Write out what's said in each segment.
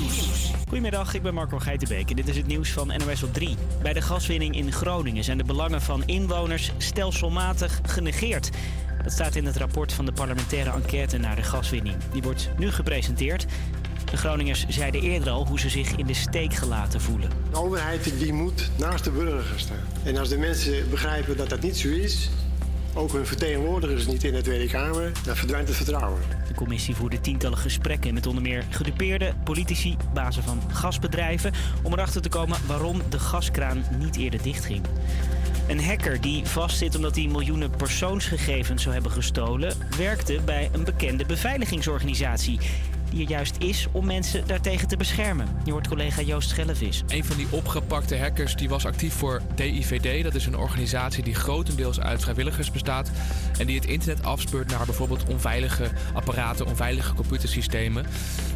Nieuws. Goedemiddag, ik ben Marco Geitenbeek en dit is het nieuws van NOS op 3. Bij de gaswinning in Groningen zijn de belangen van inwoners stelselmatig genegeerd. Dat staat in het rapport van de parlementaire enquête naar de gaswinning. Die wordt nu gepresenteerd. De Groningers zeiden eerder al hoe ze zich in de steek gelaten voelen. De overheid die moet naast de burger gaan staan. En als de mensen begrijpen dat dat niet zo is, ook hun vertegenwoordigers niet in de Tweede Kamer, dan verdwijnt het vertrouwen. De commissie voerde tientallen gesprekken met onder meer gedupeerde politici, bazen van gasbedrijven, om erachter te komen waarom de gaskraan niet eerder dichtging. Een hacker die vastzit omdat hij miljoenen persoonsgegevens zou hebben gestolen, werkte bij een bekende beveiligingsorganisatie juist is om mensen daartegen te beschermen. Je hoort collega Joost Schellevis. Een van die opgepakte hackers die was actief voor DIVD. Dat is een organisatie die grotendeels uit vrijwilligers bestaat. En die het internet afspeurt naar bijvoorbeeld onveilige apparaten, onveilige computersystemen.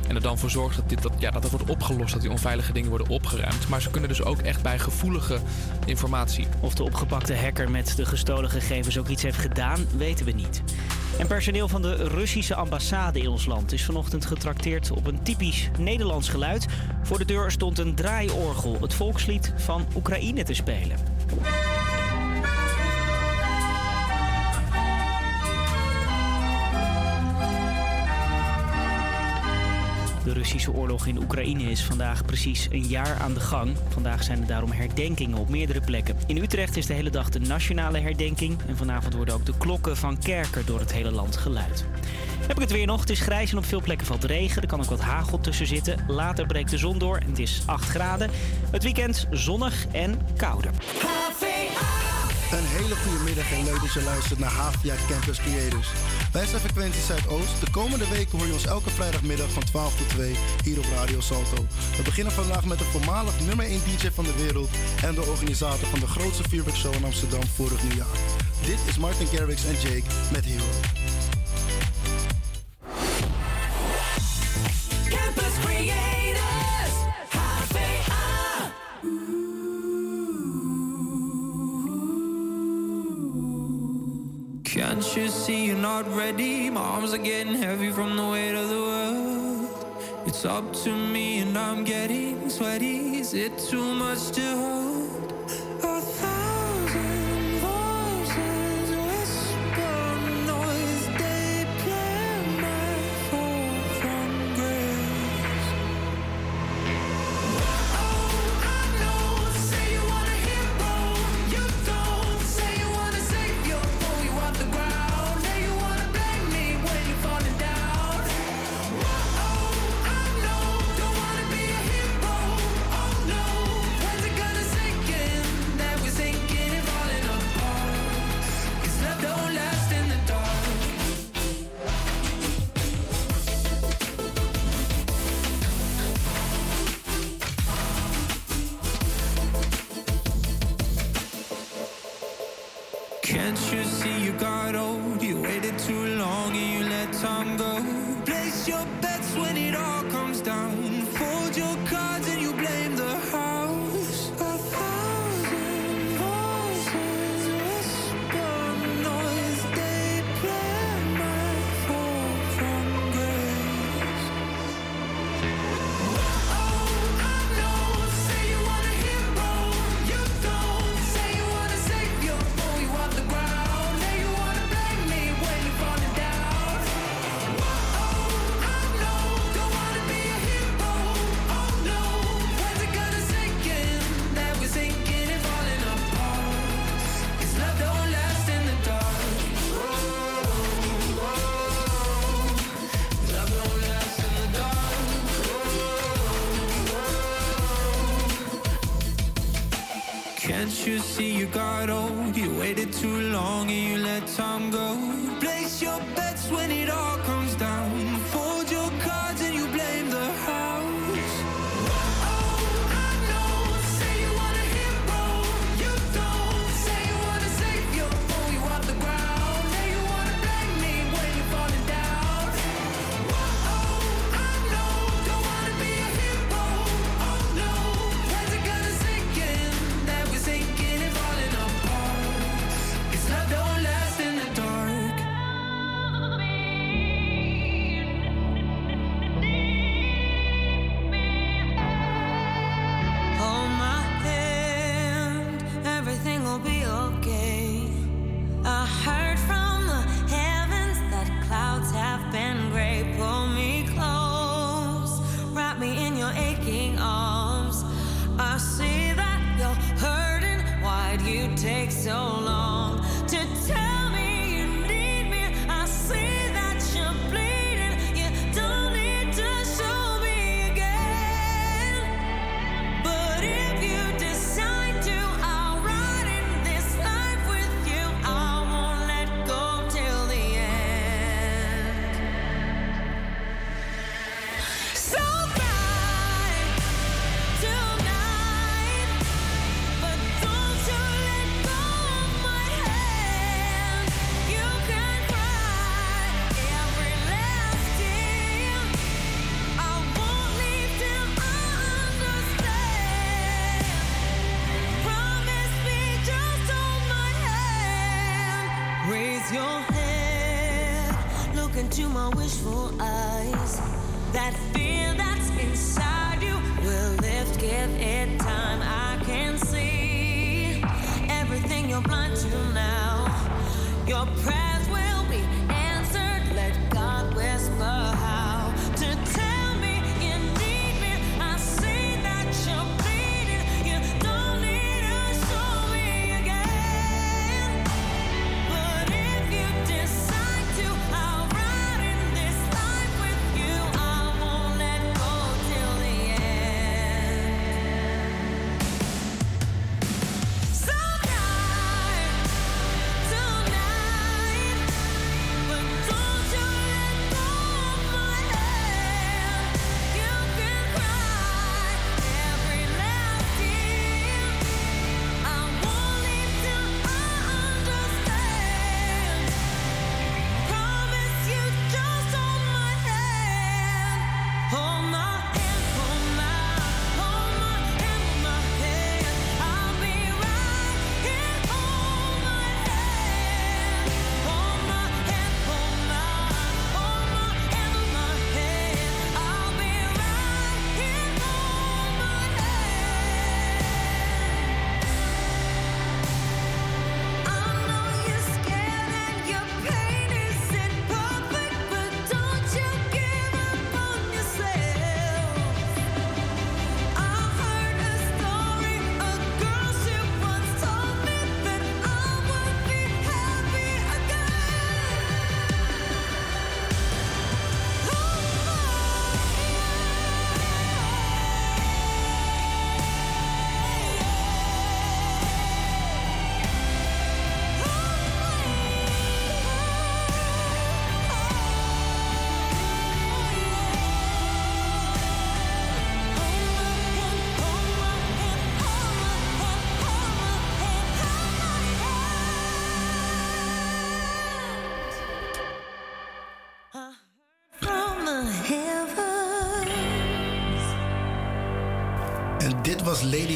En er dan voor zorgt dat, dit, dat, ja, dat dat wordt opgelost, dat die onveilige dingen worden opgeruimd. Maar ze kunnen dus ook echt bij gevoelige informatie. Of de opgepakte hacker met de gestolen gegevens ook iets heeft gedaan, weten we niet. En personeel van de Russische ambassade in ons land is vanochtend getrakteerd op een typisch Nederlands geluid. Voor de deur stond een draaiorgel, het volkslied van Oekraïne te spelen. Russische oorlog in Oekraïne is vandaag precies een jaar aan de gang. Vandaag zijn er daarom herdenkingen op meerdere plekken. In Utrecht is de hele dag de nationale herdenking. En vanavond worden ook de klokken van kerken door het hele land geluid. Heb ik het weer nog? Het is grijs en op veel plekken valt regen. Er kan ook wat hagel tussen zitten. Later breekt de zon door en het is 8 graden. Het weekend zonnig en kouder. Een hele goede middag en leuk dat je luistert naar Havia Campus Creators. Wij zijn Frequentie Zuidoost. De komende weken hoor je ons elke vrijdagmiddag van 12 tot 2 hier op Radio Salto. We beginnen vandaag met de voormalig nummer 1 DJ van de wereld en de organisator van de grootste vuurwerkshow in Amsterdam vorig nieuwjaar. Dit is Martin Garrix en Jake met Hero. Can't you see you're not ready? My arms are getting heavy from the weight of the world. It's up to me and I'm getting sweaty. Is it too much to hold? A thousand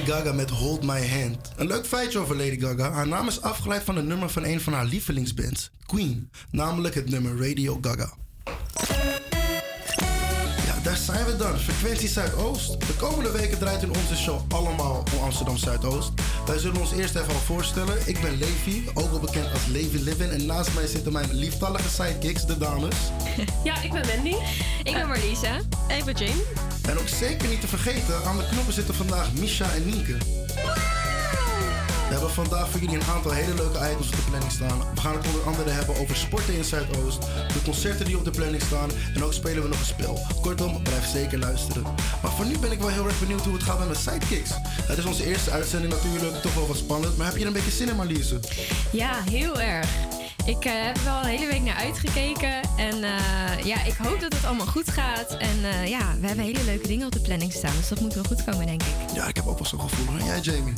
Gaga met Hold My Hand. Een leuk feitje over Lady Gaga. Haar naam is afgeleid van een nummer van een van haar lievelingsbands, Queen. Namelijk het nummer Radio Gaga. Daar zijn we dan. Frequentie Zuidoost. De komende weken draait in onze show allemaal om Amsterdam Zuidoost. Wij zullen ons eerst even al voorstellen. Ik ben Levi, ook wel bekend als Levi Livin. En naast mij zitten mijn lieftallige sidekicks, de dames. Ja, ik ben Wendy. Ik ben Marlisa. En ik ben Jane. En ook zeker niet te vergeten, aan de knoppen zitten vandaag Misha en Nienke. Hebben vandaag voor jullie een aantal hele leuke items op de planning staan. We gaan het onder andere hebben over sporten in Zuidoost, de concerten die op de planning staan en ook spelen we nog een spel. Kortom, blijf zeker luisteren. Maar voor nu ben ik wel heel erg benieuwd hoe het gaat met mijn sidekicks. Het is onze eerste uitzending natuurlijk, toch wel wat spannend, maar heb je er een beetje zin in Marliese? Ja, heel erg. Ik eh, heb er wel een hele week naar uitgekeken. En eh, ja, ik hoop dat het allemaal goed gaat. En eh, ja, we hebben hele leuke dingen op de planning staan. Dus dat moet wel goed komen, denk ik. Ja, ik heb ook wel zo'n gevoel. En jij Jamie?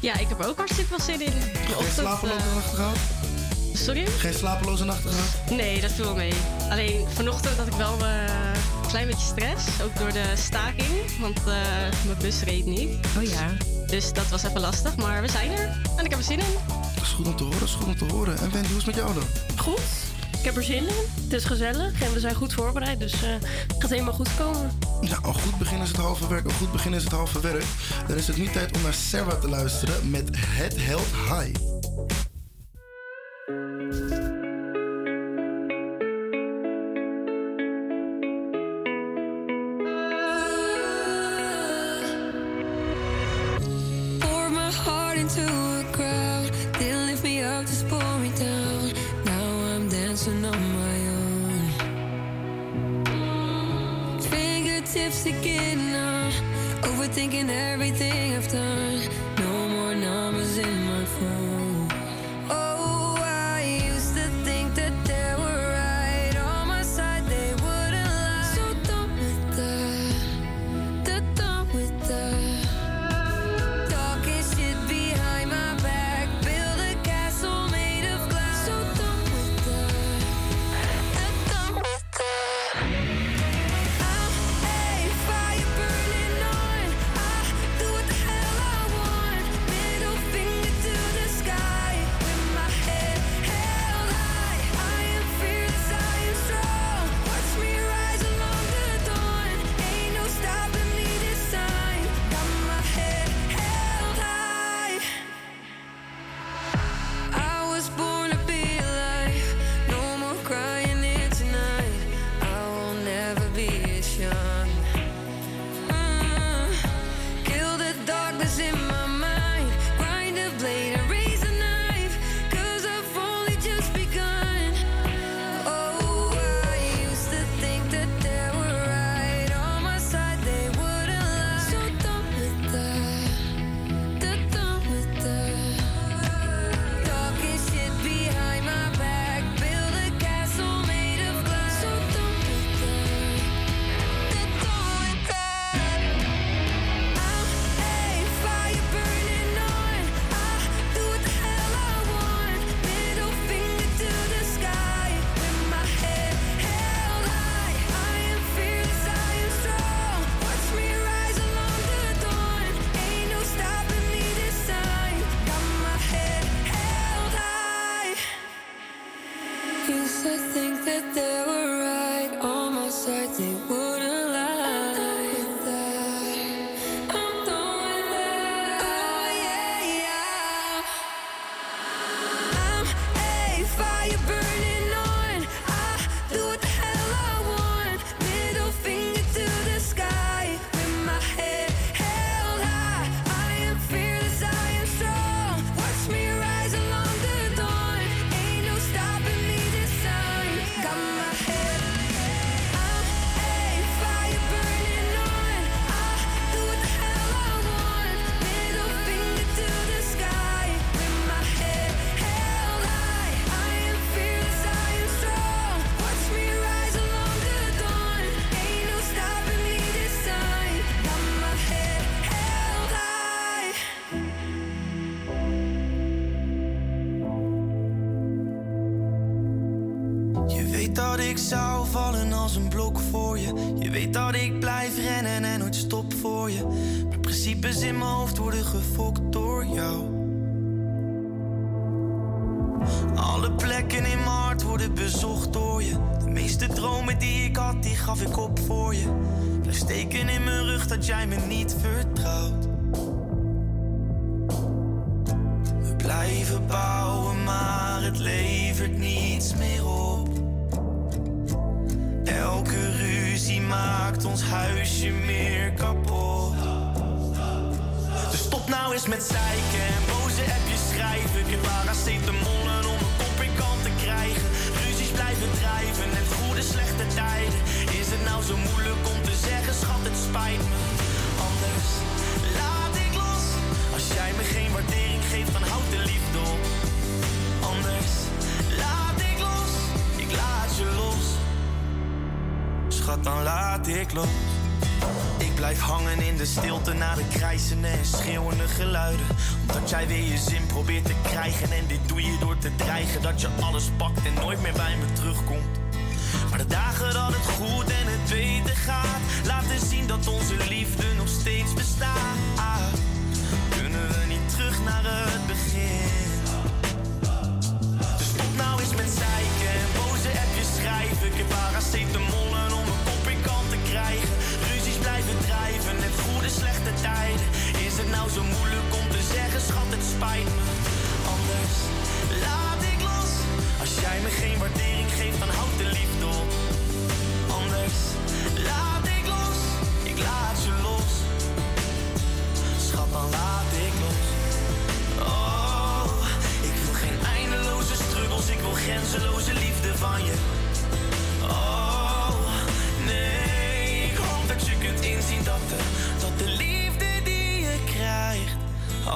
Ja, ik heb ook hartstikke veel zin in. De Geen slapeloze eh, nachten gehad? Sorry? Geen slapeloze nachten gehad? Nee, dat viel wel mee. Alleen vanochtend had ik wel eh, een klein beetje stress. Ook door de staking. Want eh, mijn bus reed niet. Oh ja. Dus dat was even lastig. Maar we zijn er. En ik heb er zin in. Dat is goed om te horen, dat is goed om te horen. En Wendy, hoe is het met jou dan? Goed. Ik heb er zin in. Het is gezellig. En we zijn goed voorbereid. Dus eh, het gaat helemaal goed komen. Nou, een goed begin is het halve werk. Een goed begin is het halve werk. Dan is het nu tijd om naar Sarah te luisteren met Het Held High. Fingertips again now. Overthinking everything I've done.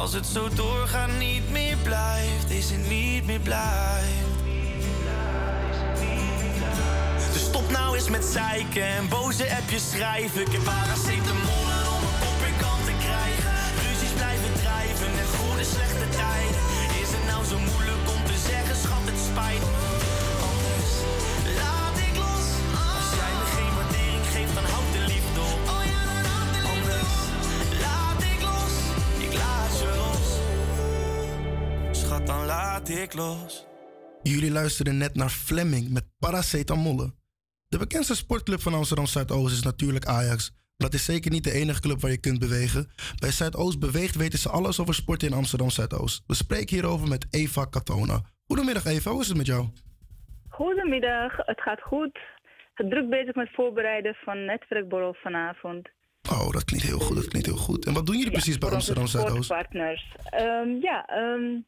Als het zo doorgaat niet meer blijft, is het niet meer blijft. Dus stop nou eens met zeiken en boze appjes schrijven. Ik heb paracetamolen laat ik los. Jullie luisterden net naar Fleming met Paracetamolle. De bekendste sportclub van Amsterdam Zuidoost is natuurlijk Ajax. Maar dat is zeker niet de enige club waar je kunt bewegen. Bij Zuidoost Beweegt weten ze alles over sport in Amsterdam Zuidoost. We spreken hierover met Eva Katona. Goedemiddag Eva, hoe is het met jou? Goedemiddag, het gaat goed. Druk bezig met voorbereiden van netwerkborrel vanavond. Oh, dat klinkt heel goed, dat klinkt heel goed. En wat doen jullie precies bij Amsterdam Zuidoost? sportpartners. Ehm, ja, ehm,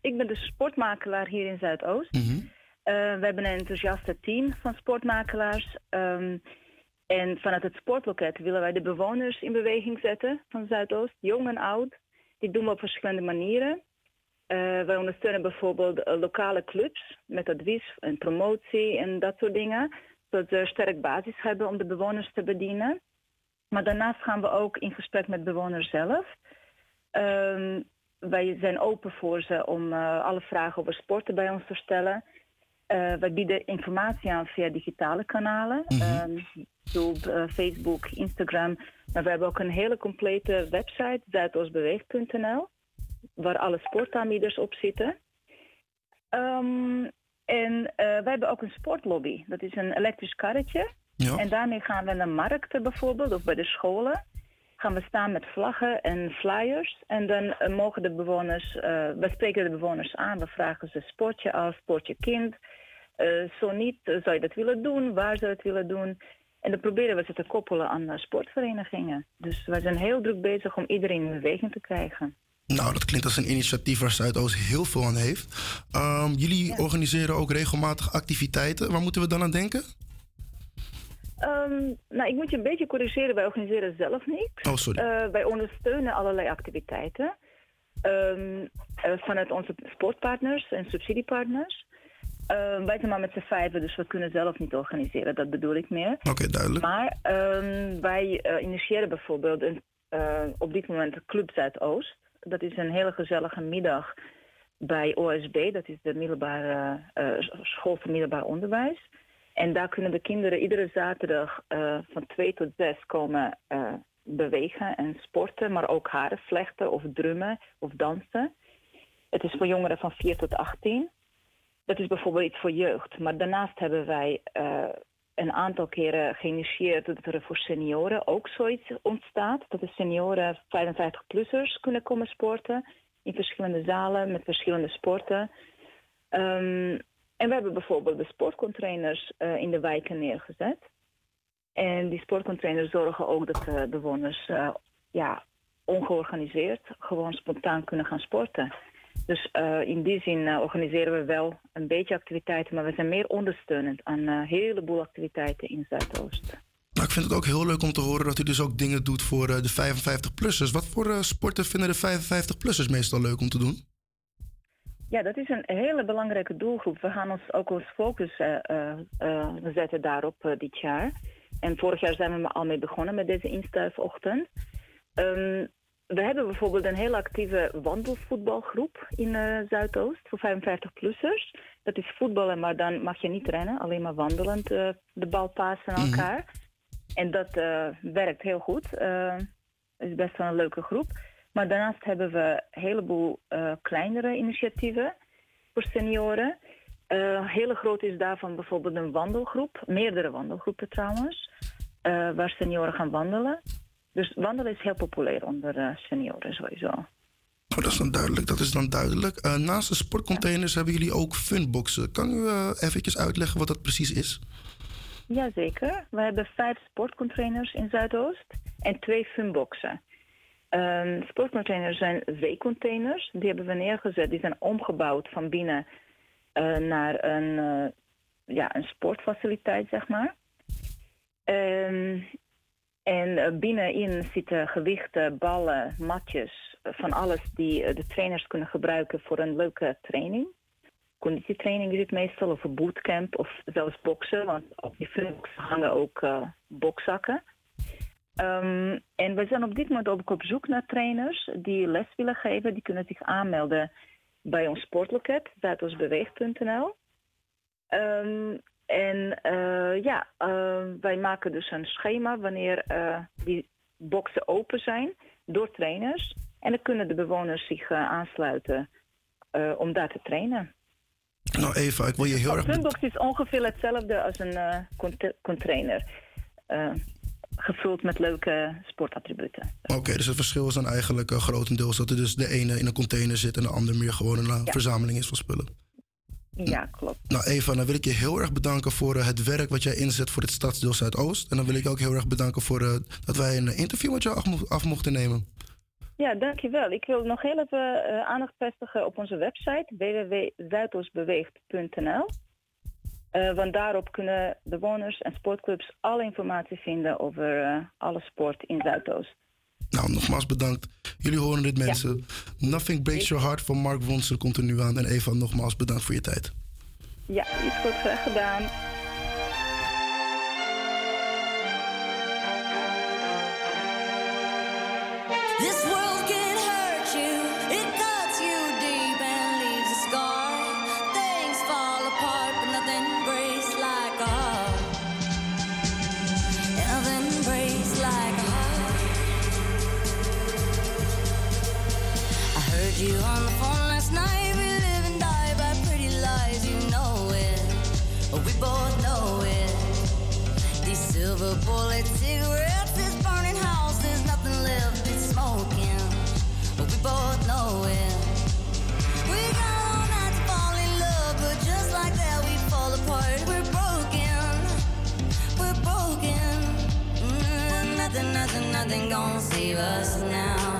ik ben de sportmakelaar hier in Zuidoost. Mhm. Eh, we hebben een enthousiaste team van sportmakelaars. Ehm, en vanuit het sportloket willen wij de bewoners in beweging zetten van Zuidoost, jong en oud. Dit doen we op verschillende manieren. Eh, wij ondersteunen bijvoorbeeld eh, lokale clubs met advies en promotie en dat soort dingen. Zodat ze een sterk basis hebben om de bewoners te bedienen. Maar daarnaast gaan we ook in gesprek met bewoners zelf. Ehm, wij zijn open voor ze om eh, alle vragen over sporten bij ons te stellen. Eh, wij bieden informatie aan via digitale kanalen. Ehm, YouTube, eh, Facebook, Instagram. Maar we hebben ook een hele complete website, zuidoostbeweeg.nl, waar alle sportaanbieders op zitten. Ehm, En wij hebben ook een sportlobby. Dat is een elektrisch karretje. Ja. En daarmee gaan we naar markten bijvoorbeeld, of bij de scholen. Gaan we staan met vlaggen en flyers. En dan eh, mogen de bewoners, eh, we spreken de bewoners aan. We vragen ze sport je al, sport je kind. Eh, zo niet, zou je dat willen doen? Waar zou je het willen doen? En dan proberen we ze te koppelen aan sportverenigingen. Dus wij zijn heel druk bezig om iedereen in beweging te krijgen. Nou, dat klinkt als een initiatief waar Zuidoost heel veel aan heeft. Ehm, jullie organiseren ook regelmatig activiteiten. Waar moeten we dan aan denken? Ehm, nou, ik moet je een beetje corrigeren. Wij organiseren zelf niks. Oh, sorry. Eh, wij ondersteunen allerlei activiteiten. Ehm, eh, vanuit onze sportpartners en subsidiepartners. Ehm, wij zijn maar met z'n vijven, dus we kunnen zelf niet organiseren. Dat bedoel ik meer. Oké, duidelijk. Maar wij eh, initiëren bijvoorbeeld een, op dit moment Club Zuidoost. Dat is een hele gezellige middag bij OSB. Dat is de middelbare school voor middelbaar onderwijs. En daar kunnen de kinderen iedere zaterdag eh, van 2 tot 6 komen eh, bewegen en sporten, maar ook haren vlechten of drummen of dansen. Het is voor jongeren van 4 tot 18. Dat is bijvoorbeeld iets voor jeugd. Maar daarnaast hebben wij eh, een aantal keren geïnitieerd dat er voor senioren ook zoiets ontstaat. Dat de senioren 55-plussers kunnen komen sporten in verschillende zalen met verschillende sporten. Ehm, en we hebben bijvoorbeeld de sportcontainers eh, in de wijken neergezet. En die sportcontainers zorgen ook dat de bewoners eh, ja, ongeorganiseerd gewoon spontaan kunnen gaan sporten. Dus eh, in die zin eh, organiseren we wel een beetje activiteiten, maar we zijn meer ondersteunend aan een heleboel activiteiten in Zuidoost. Nou, ik vind het ook heel leuk om te horen dat u dus ook dingen doet voor eh, de 55-plussers. Wat voor eh, sporten vinden de 55-plussers meestal leuk om te doen? Ja, dat is een hele belangrijke doelgroep. We gaan ons ook ons focus eh, eh, zetten daarop eh, dit jaar. En vorig jaar zijn we al mee begonnen met deze instuifochtend. Ehm, we hebben bijvoorbeeld een heel actieve wandelvoetbalgroep in Zuidoost voor 55-plussers. Dat is voetballen, maar dan mag je niet rennen, alleen maar wandelend de bal passen aan elkaar. En dat werkt heel goed. Eh, is best wel een leuke groep. Maar daarnaast hebben we een heleboel eh, kleinere initiatieven voor senioren. Eh hele groot is daarvan bijvoorbeeld een wandelgroep, meerdere wandelgroepen trouwens, eh, waar senioren gaan wandelen. Dus wandelen is heel populair onder senioren sowieso. Oh, dat is dan duidelijk. Dat is dan duidelijk. Naast de sportcontainers hebben jullie ook funboxen. Kan u eh eventjes uitleggen wat dat precies is? Jazeker. We hebben vijf sportcontainers in Zuidoost en twee funboxen. Ehm sportcontainers zijn veecontainers. Die hebben we neergezet. Die zijn omgebouwd van binnen eh, naar een, eh, ja, een sportfaciliteit, zeg maar. Ehm, en eh, binnenin zitten gewichten, ballen, matjes, van alles die de trainers kunnen gebruiken voor een leuke training. Conditietraining is het meestal, of een bootcamp, of zelfs boksen, want op die funboxen hangen ook eh bokzakken. Ehm, en we zijn op dit moment ook op zoek naar trainers die les willen geven. Die kunnen zich aanmelden bij ons sportloket, zuidoostbeweeg.nl. Ehm, en eh, ja, eh, wij maken dus een schema wanneer eh, die boxen open zijn door trainers. En dan kunnen de bewoners zich eh, aansluiten om daar te trainen. Nou Eva, ik wil je heel Een erg... be- funbox is ongeveer hetzelfde als een cont- container. Gevuld met leuke sportattributen. Oké, dus het verschil is dan eigenlijk eh, grotendeels dat er dus de ene in een container zit en de ander meer gewoon een eh, verzameling is van spullen. Ja, klopt. Nou Eva, dan wil ik je heel erg bedanken voor eh, het werk wat jij inzet voor het stadsdeel Zuidoost. En dan wil ik ook heel erg bedanken voor dat wij een interview met jou af, mo- af mochten nemen. Ja, dankjewel. Ik wil nog heel even aandacht vestigen op onze website www.zuidoostbeweegt.nl. Eh, want daarop kunnen bewoners en sportclubs alle informatie vinden over eh, alle sport in Zuidoost. Nou, nogmaals bedankt. Jullie horen dit mensen. Nothing Breaks Your Heart van Mark Ronson komt er nu aan. En Eva, nogmaals bedankt voor je tijd. Ja, is goed graag gedaan. This bullet, cigarettes, this burning house, there's nothing left, it's smoking. But we both know it. We got all night to fall in love, but just like that, we fall apart. We're broken, we're broken. Mm, nothing, nothing, nothing gonna save us now.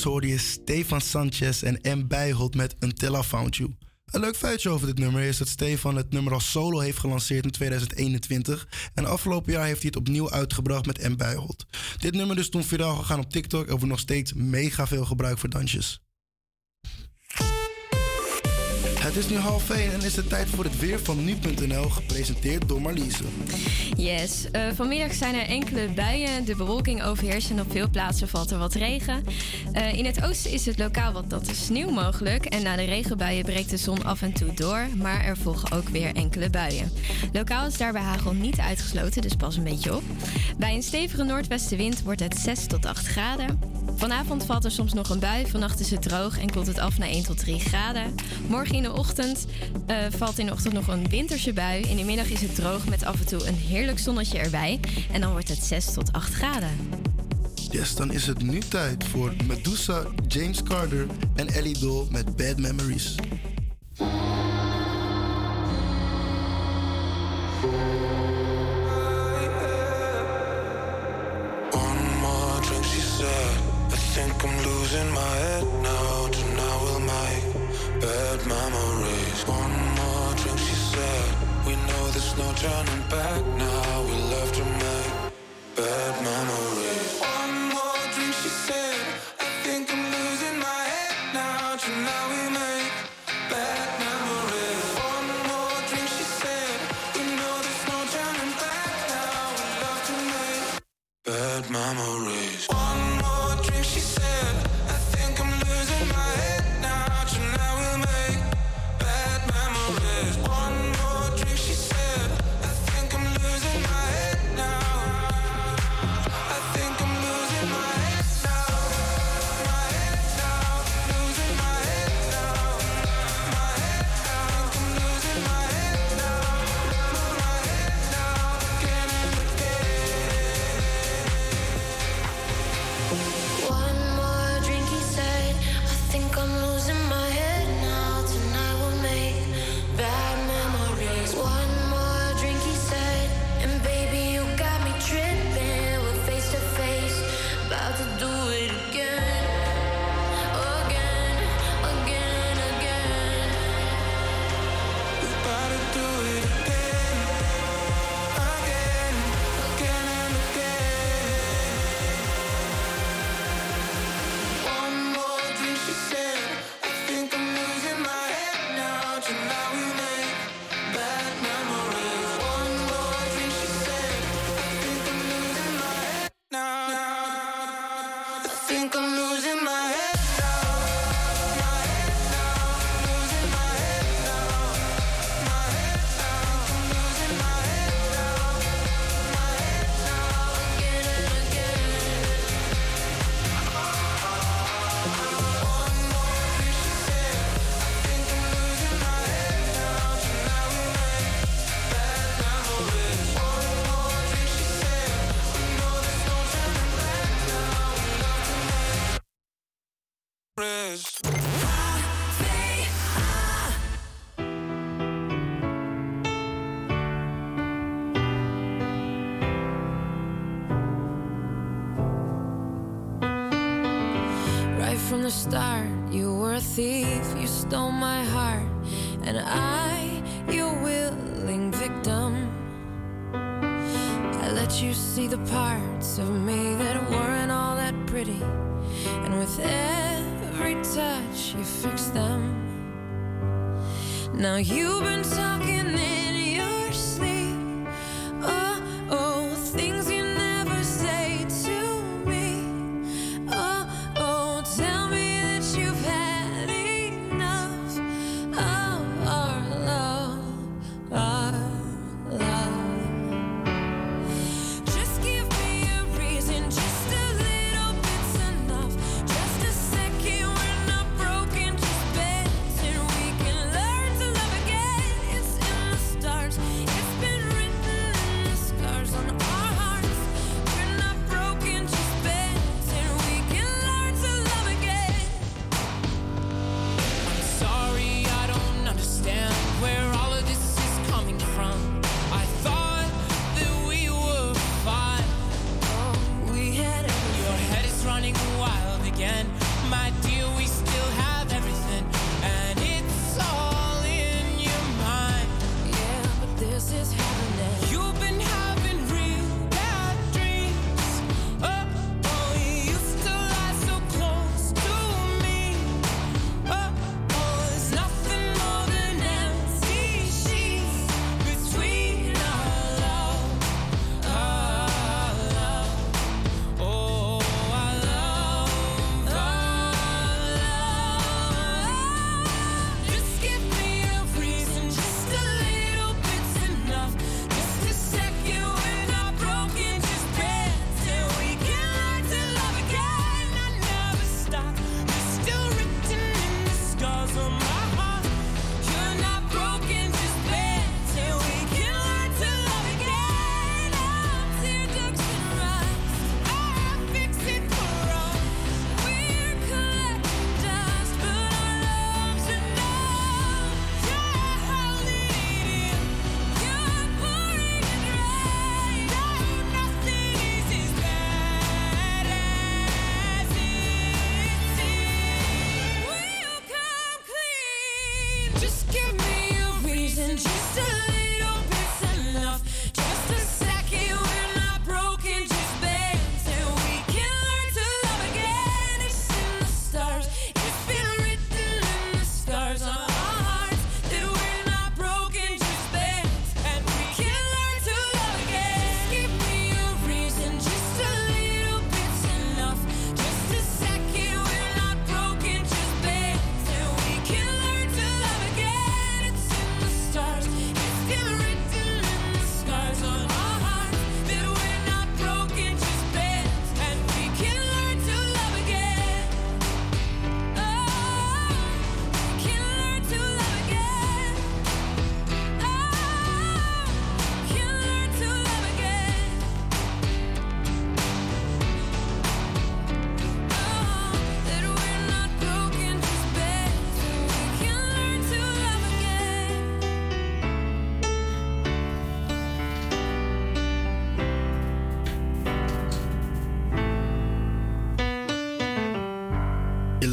Hoorde je Stefan Sanchez en M. Bijholt met Until I Found You. Een leuk feitje over dit nummer is dat Stefan het nummer als solo heeft gelanceerd in 2021. En afgelopen jaar heeft hij het opnieuw uitgebracht met M. Bijholt. Dit nummer is toen viraal gegaan op TikTok en wordt nog steeds mega veel gebruikt voor dansjes. Het is nu half 1 en is het tijd voor het weer van nu.nl, gepresenteerd door Marliese. Yes, eh, vanmiddag zijn er enkele buien. De bewolking overheerst en op veel plaatsen valt er wat regen. Eh, in het oosten is het lokaal wat natte sneeuw mogelijk. En na de regenbuien breekt de zon af en toe door. Maar er volgen ook weer enkele buien. Lokaal is daarbij hagel niet uitgesloten, dus pas een beetje op. Bij een stevige noordwestenwind wordt het 6 tot 8 graden. Vanavond valt er soms nog een bui. Vannacht is het droog en koelt het af naar 1 tot 3 graden. Morgen in de ochtend eh, valt in de ochtend nog een winterse bui. In de middag is het droog met af en toe een heerlijk zonnetje erbij. En dan wordt het 6 tot 8 graden. Yes, dan is het nu tijd voor Medusa, James Carter en Ellie Doll met Bad Memories. I'm losing my head now. Tonight we'll make bad memories. One more drink, she said. We know there's no turning back now. We love to make bad memories.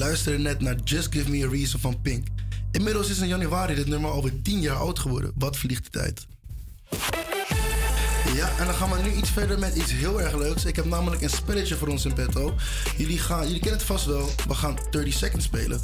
Luisterde net naar Just Give Me a Reason van Pink. Inmiddels is in januari dit nummer alweer 10 jaar oud geworden. Wat vliegt de tijd? Ja, en dan gaan we nu iets verder met iets heel erg leuks. Ik heb namelijk een spelletje voor ons in petto. Jullie, gaan, jullie kennen het vast wel. We gaan 30 seconds spelen.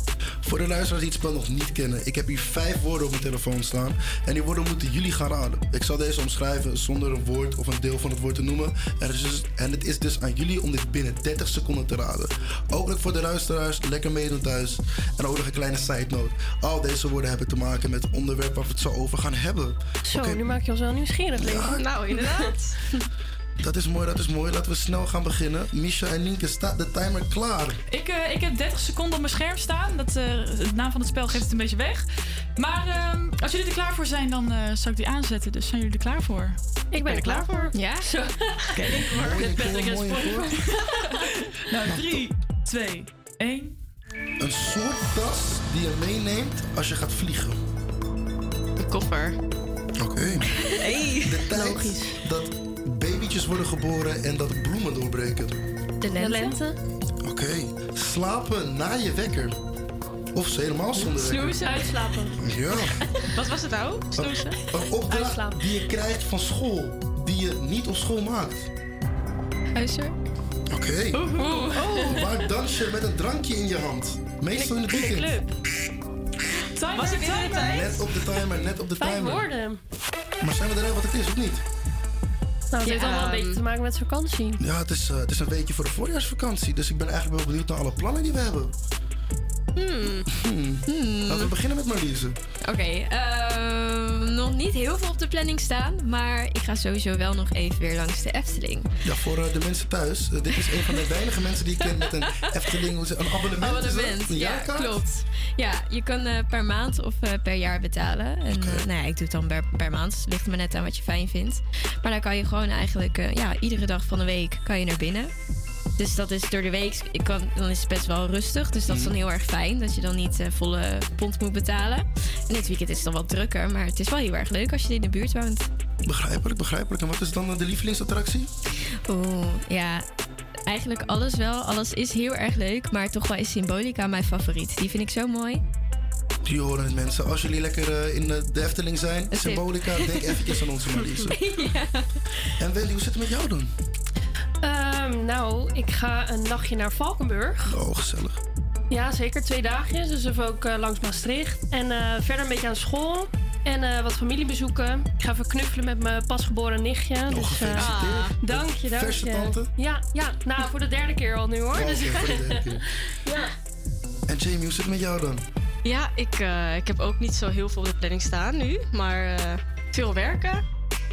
Voor de luisteraars die het spel nog niet kennen. Ik heb hier vijf woorden op mijn telefoon staan. En die woorden moeten jullie gaan raden. Ik zal deze omschrijven zonder een woord of een deel van het woord te noemen. En het is dus, en het is dus aan jullie om dit binnen 30 seconden te raden. Ook voor de luisteraars. Lekker meedoen thuis. En ook nog een kleine side note. Al deze woorden hebben te maken met het onderwerp waar we het zo over gaan hebben. Zo, nu maak je ons wel nieuwsgierig, Leo. Nou, inderdaad. Dat is mooi, dat is mooi. Laten we snel gaan beginnen. Misha en Nienke, staat de timer klaar? Ik, eh, ik heb 30 seconden op mijn scherm staan. Dat, eh, de naam van het spel geeft het een beetje weg. Maar ehm, als jullie er klaar voor zijn, dan eh zal ik die aanzetten. Dus zijn jullie er klaar voor? Ik ben er klaar voor. Ja? Zo. Ben kool, ik een mooie spoiler. Nou, 3, 2, 1. Een soort tas die je meeneemt als je gaat vliegen. Een koffer. Oké. Hey. De tijd dat worden geboren en dat bloemen doorbreken. De lente. Oké. Slapen na je wekker. Of ze helemaal zonder wekker. Snoezen, uitslapen. Ja. Wat was het nou? Snoezen? Een opdracht die je krijgt van school. Die je niet op school maakt. Huisje. Oké. Oh. Waar dans je met een drankje in je hand? Meestal in het weekend. Club. Timer, Was de tijd? Net op de timer, net op de Vijf timer. woorden. Maar zijn we eruit wat het is, of niet? Nou, het heeft allemaal een ehm, beetje te maken met vakantie. Ja, het is, eh, het is een weekje voor de voorjaarsvakantie. Dus ik ben eigenlijk wel benieuwd naar alle plannen die we hebben. Hmm. Laten we beginnen met Marliese. Oké, ehm, nog niet heel veel op de planning staan. Maar ik ga sowieso wel nog even weer langs de Efteling. Ja, voor eh, de mensen thuis. eh, dit is een van de weinige mensen die ik ken met een Efteling, een abonnement. Abonnement, Een ja, klopt. Ja, je kan eh, per maand of per jaar betalen. En nou ja, ik doe het dan per, per maand. Dus het ligt maar net aan wat je fijn vindt. Maar dan kan je gewoon eigenlijk, ja, iedere dag van de week kan je naar binnen. Dus dat is door de week, ik kan, dan is het best wel rustig. Dus dat is dan Mhm. heel erg fijn, dat je dan niet eh, volle pond moet betalen. En dit weekend is het dan wat drukker, maar het is wel heel erg leuk als je in de buurt woont. Begrijpelijk, begrijpelijk. En wat is dan eh, de lievelingsattractie? Oeh, ja. Eigenlijk alles wel. Alles is heel erg leuk, maar toch wel is Symbolica mijn favoriet. Die vind ik zo mooi. Die horen het mensen. Als jullie lekker eh, in de Efteling zijn, Symbolica, denk eventjes aan onze Marlies. En Wendy, hoe zit het met jou dan? Ehm, nou, ik ga een nachtje naar Valkenburg. Oh, gezellig. Ja, zeker. Twee dagjes. Dus even ook eh, langs Maastricht. En eh, verder een beetje aan school. En eh, wat familie bezoeken. Ik ga even knuffelen met mijn pasgeboren nichtje. Oh, dus, eh, gefeliciteerd. dank je, dank je. tante? Ja, ja, nou voor de derde keer al nu hoor. Oh, dus, oké, voor de derde keer. ja. En Jamie, hoe zit het met jou dan? Ja, ik, eh, ik heb ook niet zo heel veel op de planning staan nu. Maar eh, veel werken.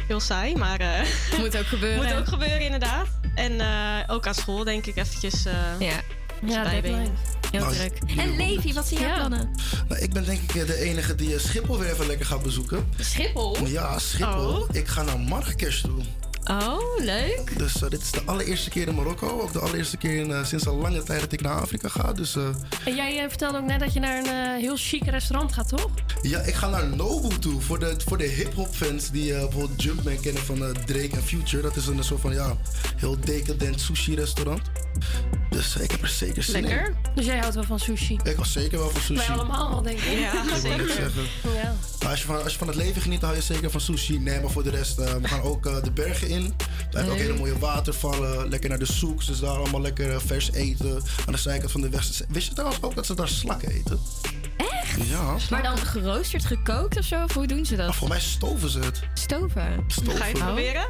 Heel saai, maar... eh, Moet ook gebeuren. Moet ook gebeuren, inderdaad. En eh, ook aan school denk ik eventjes... eh Ja. Ja, bijbenen. deadline. Heel Nou, druk. En Levi, wat zijn jouw plannen? Nou, ik ben denk ik eh, de enige die Schiphol weer even lekker gaat bezoeken. Schiphol? Ja, Schiphol. Oh. Ik ga naar Marrakesh toe. Oh, leuk. Dus eh, dit is de allereerste keer in Marokko. Ook de allereerste keer in, eh, sinds al lange tijd dat ik naar Afrika ga. Dus eh, En jij vertelde ook net dat je naar een eh, heel chic restaurant gaat, toch? ja, ik ga naar Nobu toe. Voor de, voor de hip-hop fans die bijvoorbeeld Jumpman kennen van Drake en Future. Dat is een soort van ja, heel decadent sushi restaurant. Dus ik heb er zeker zin in. Lekker. Dus jij houdt wel van sushi? Ik was zeker wel van sushi. Wij allemaal wel, denk ik. Ja, Ik net zeggen. Ja. Maar als je, van, als je van het leven geniet, dan hou je zeker van sushi. Nee, maar voor de rest, eh, we gaan ook de bergen in. We hebben ook hele mooie watervallen. Lekker naar de soeks. Dus daar allemaal lekker eh, vers eten. Aan de zijkant van de weg. Wist je trouwens ook dat ze daar slakken eten? Echt? Ja. Maar dan geroosterd, gekookt of zo? Of hoe doen ze dat? Voor mij stoven ze het. Stoven. Stoven. Ga je het proberen?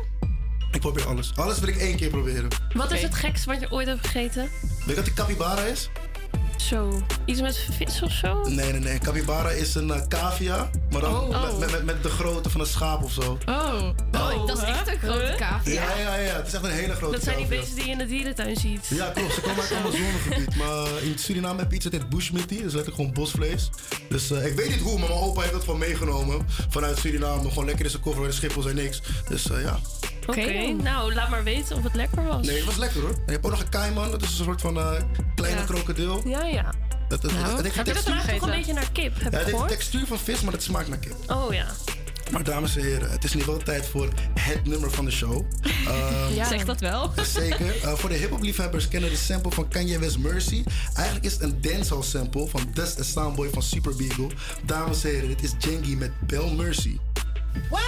Ik probeer alles. Alles wil ik één keer proberen. Wat is het gekste wat je ooit hebt gegeten? Weet je wat de capybara is? Zo, iets met vis of zo? Nee, nee, nee. Capybara is een eh, cavia. Maar dan Oh. met, met, met, met de grootte van een schaap of zo. Oh. Oh, dat is echt een grote cavia. Ja, ja, ja. Het is echt een hele grote Dat zijn die cavia. beesten die je in de dierentuin ziet. Ja, klopt. Ze komen uit het Amazonegebied. Maar in Suriname heb je iets dat heet bushmeaty. Dat is letterlijk gewoon bosvlees. Dus eh, ik weet niet hoe, maar mijn opa heeft dat van meegenomen. Vanuit Suriname. Gewoon lekker in zijn koffer. De Schiphol zijn niks. Dus eh, ja. Oké, nou laat maar weten of het lekker was. Nee, het was lekker hoor. En je hebt ook nog een kaiman. Dat is een soort van eh, kleine Ja. krokodil. Ja, ja. Dat, dat, Nou, dat heeft de heb je dat textuur- toch een beetje naar kip, heb Ja, ik het textuur van vis, maar het smaakt naar kip. Oh ja. Maar dames en heren, het is nu wel tijd voor het nummer van de show. Ehm, Ja. Zeg dat wel. Zeker. Eh, voor de hip-hop liefhebbers kennen de sample van Kanye West Mercy. Eigenlijk is het een dancehall sample van Dust and Soundboy van Super Beagle. Dames en heren, dit is Jengi met Bell Mercy. Well,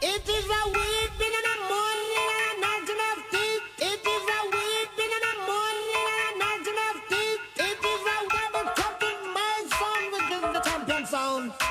it is a weed been in the morning sound.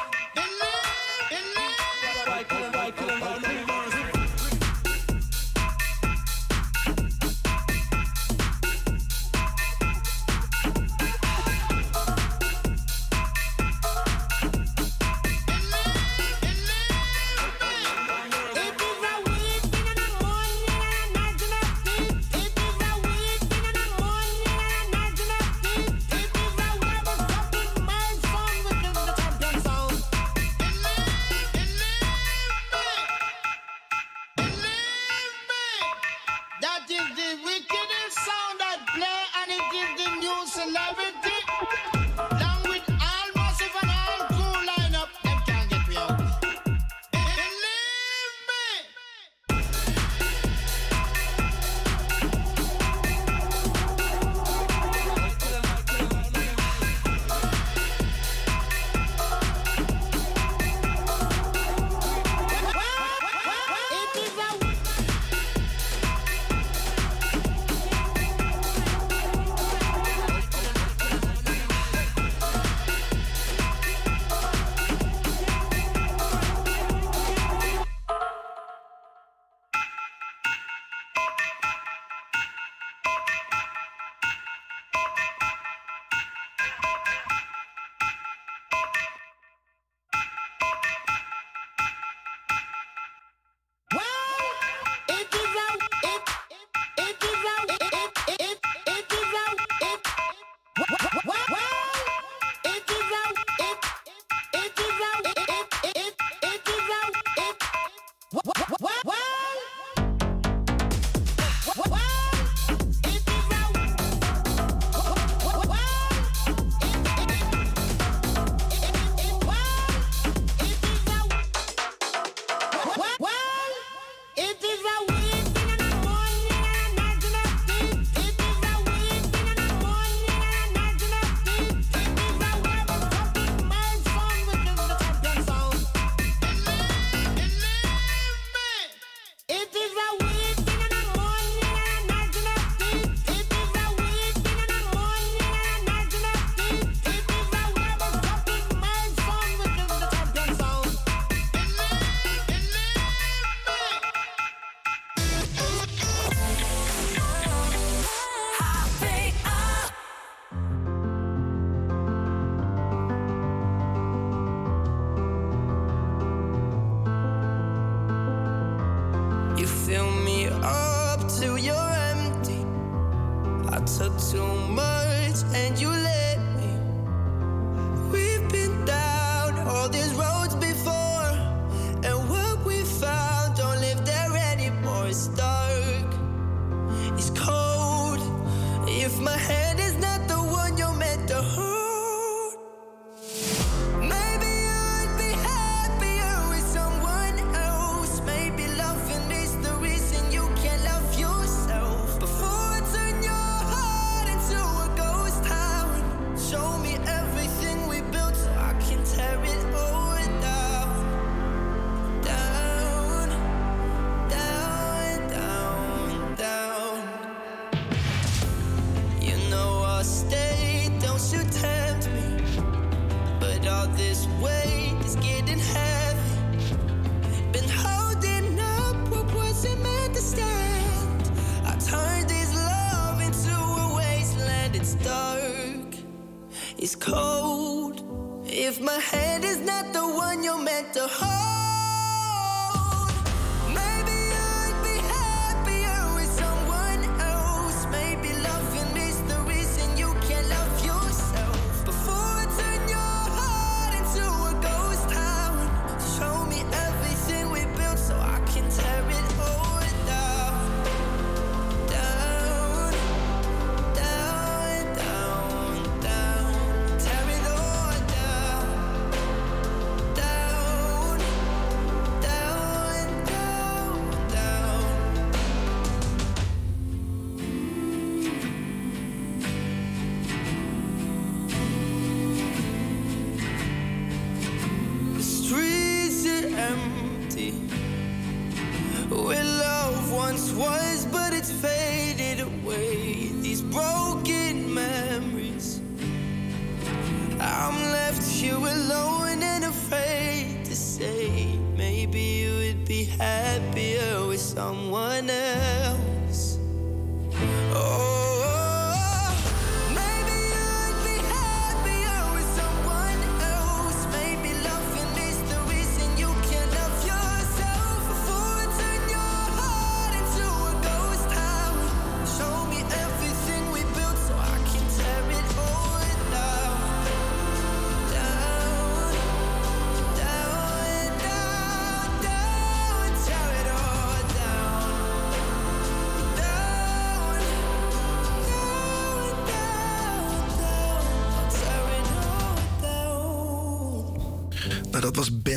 It's cold. If my hand is not the one you're meant to hold,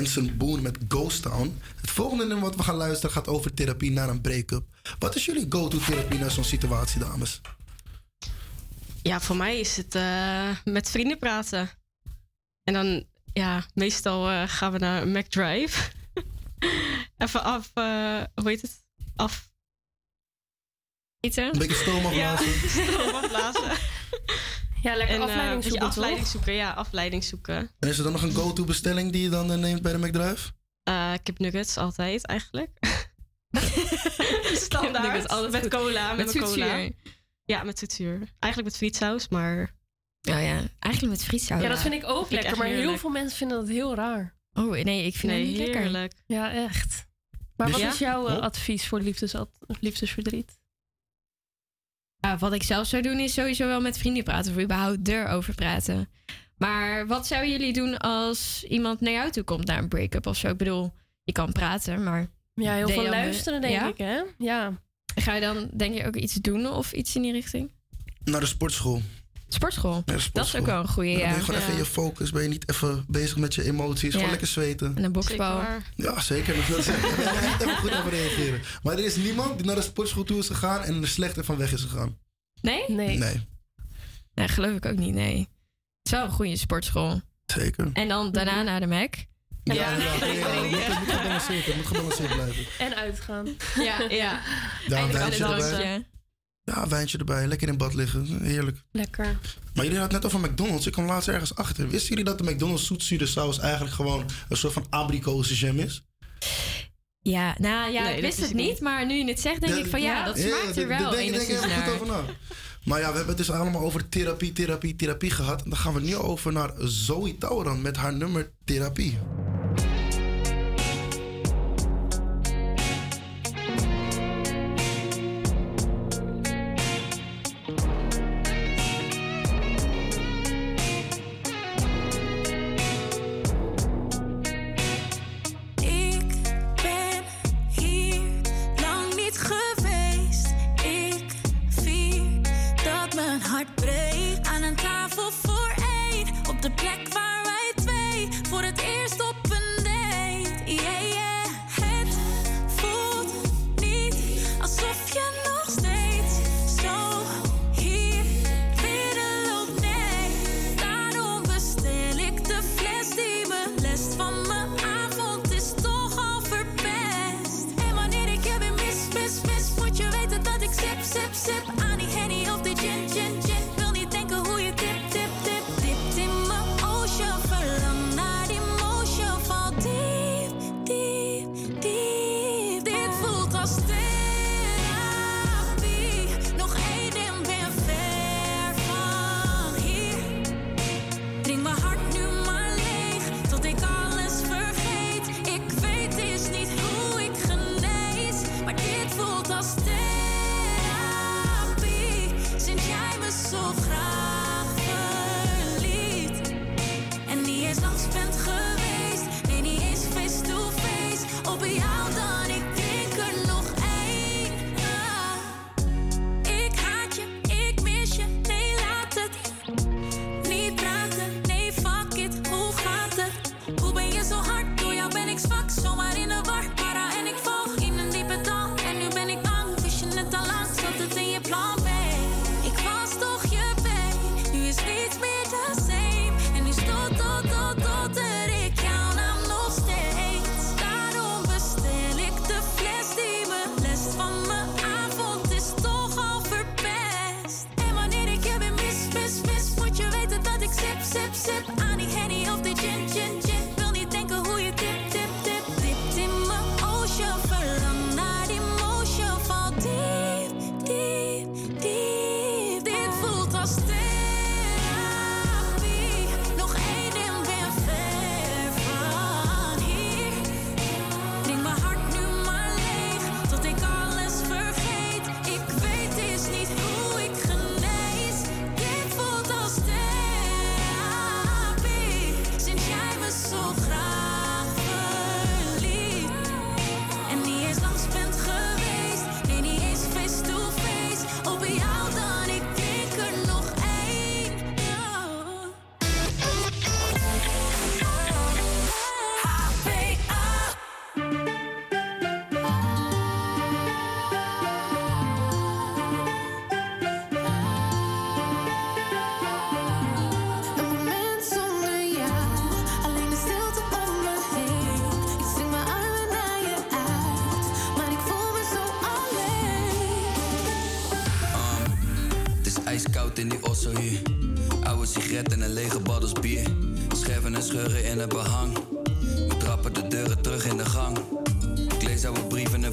Benson Boone met Ghost Town. Het volgende nummer wat we gaan luisteren gaat over therapie na een break-up. Wat is jullie go-to therapie na zo'n situatie, dames? Ja, voor mij is het eh, met vrienden praten. En dan, ja, meestal eh, gaan we naar McDrive. Even af, eh, hoe heet het? Af. Eten. Een beetje stoom afblazen. Ja, stoom afblazen. Ja, lekker En, afleiding zoeken, afleiding toch? zoeken, ja, afleiding zoeken. En is er dan nog een go-to bestelling die je dan eh, neemt bij de McDrive? Eh kipnuggets altijd eigenlijk. Standaard. Altijd met Goed. cola. Met, Met cola. Ja, met zoetzuur. Eigenlijk met frietsaus, maar... Oh ja, eigenlijk met frietsaus. Ja, dat vind ik ook Vind lekker. Maar heel heerlijk. veel mensen vinden dat heel raar. Oh nee, ik vind Nee, het niet lekker. heerlijk. Ja, echt. Maar Dus- wat Ja? is jouw eh, Oh. advies voor liefdes, liefdesverdriet? Ja, wat ik zelf zou doen is sowieso wel met vrienden praten of überhaupt erover praten. Maar wat zouden jullie doen als iemand naar jou toe komt na een break-up of zo? Ik bedoel, je kan praten, maar... Ja, heel veel luisteren, denk ja? ik, hè? Ja. Ga je dan, denk je, ook iets doen of iets in die richting? Naar de sportschool. Sportschool? Dat is ook wel een goeie, Dan ben ja. je gewoon Ja. even in je focus. Ben je niet even bezig met je emoties. Gewoon Ja. lekker zweten. En een boksbal. Ja, zeker. Dat wil zeggen. Daar je even goed over reageren. Maar er is niemand die naar de sportschool toe is gegaan en er slecht van weg is gegaan. Nee? Nee. Nee, Nee, geloof ik ook niet, nee. Het is wel een goede sportschool. zeker. En dan daarna naar de Mac. Ja, ja, ja, ja, het moet, gebalanceerd, het moet gebalanceerd blijven. En uitgaan. Ja, ja. Ja, wijntje aan het erbij. Ja, wijntje erbij. Lekker in bad liggen. Heerlijk. Lekker. Maar jullie hadden het net over McDonald's. Ik kwam laatst ergens achter. Wisten jullie dat de McDonald's zoetzure saus eigenlijk gewoon een soort van abrikozenjam is? Ja, nou ja, Nee, ik wist het ik niet, niet. maar nu je het zegt, denk ik van ja, dat smaakt er daar wel denk, denk enigszins even naar. goed over na. Maar ja, we hebben het dus allemaal over therapie, therapie, therapie gehad. En dan gaan we nu over naar Zoe Tauran met haar nummer Therapie.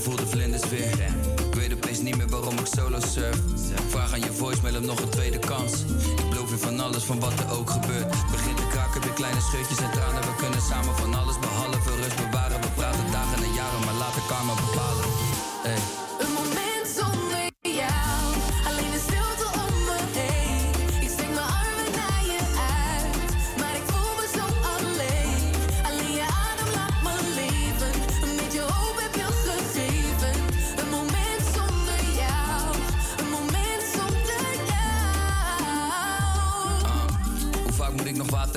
voel de vlinders weer. Ik weet opeens niet meer waarom ik solo surf. Vraag aan je voicemail om nog een tweede kans. Ik beloof je van alles, van wat er ook gebeurt. Begin te kraken, met kleine scheutjes en tranen. We kunnen samen van alles behalve rust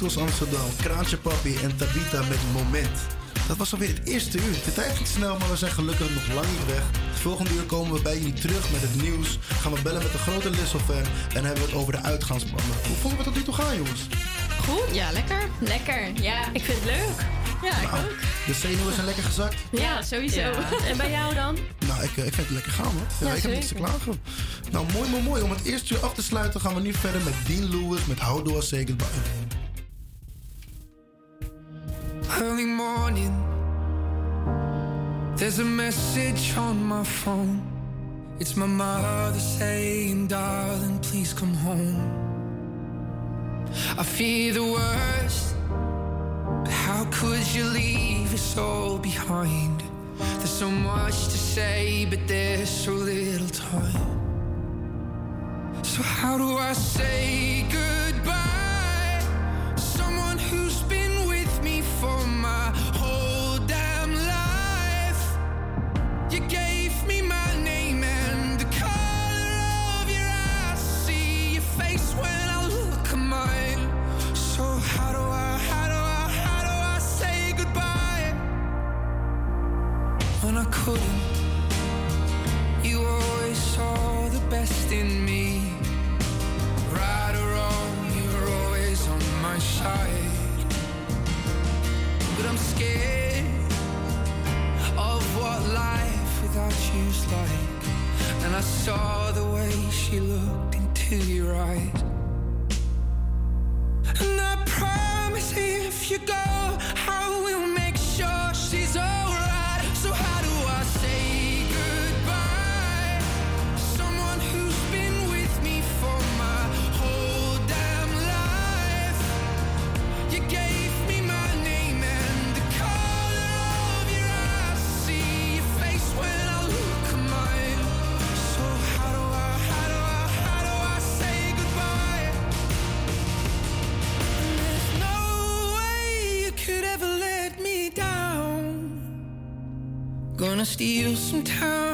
Christos Amsterdam, Kraantje Papi en Tabita met Moment. Dat was alweer het eerste uur. De tijd ging snel, maar we zijn gelukkig nog lang niet weg. Het volgende uur komen we bij jullie terug met het nieuws. Gaan we bellen met de grote Lissel-fan en hebben we het over de uitgaansplannen. Hoe vonden we tot nu toe gaan, jongens? Goed? Ja, lekker. Lekker, ja. Ik vind het leuk. Ja, ik ook. De zenuwen zijn lekker gezakt. Ja, sowieso. Ja. En bij jou dan? Nou, ik, eh, ik vind het lekker gaan hoor. Ja, Ja, ik heb niks te klagen. Nou, mooi, mooi, mooi. Om het eerste uur af te sluiten gaan we nu verder met Dean Lewis met How Do I Say Goodbye. Early morning, there's a message on my phone. It's my mother saying, Darling, please come home. I fear the worst, but how could you leave us all behind? There's so much to say, but there's so little time. So, how do I say goodbye? Steal some time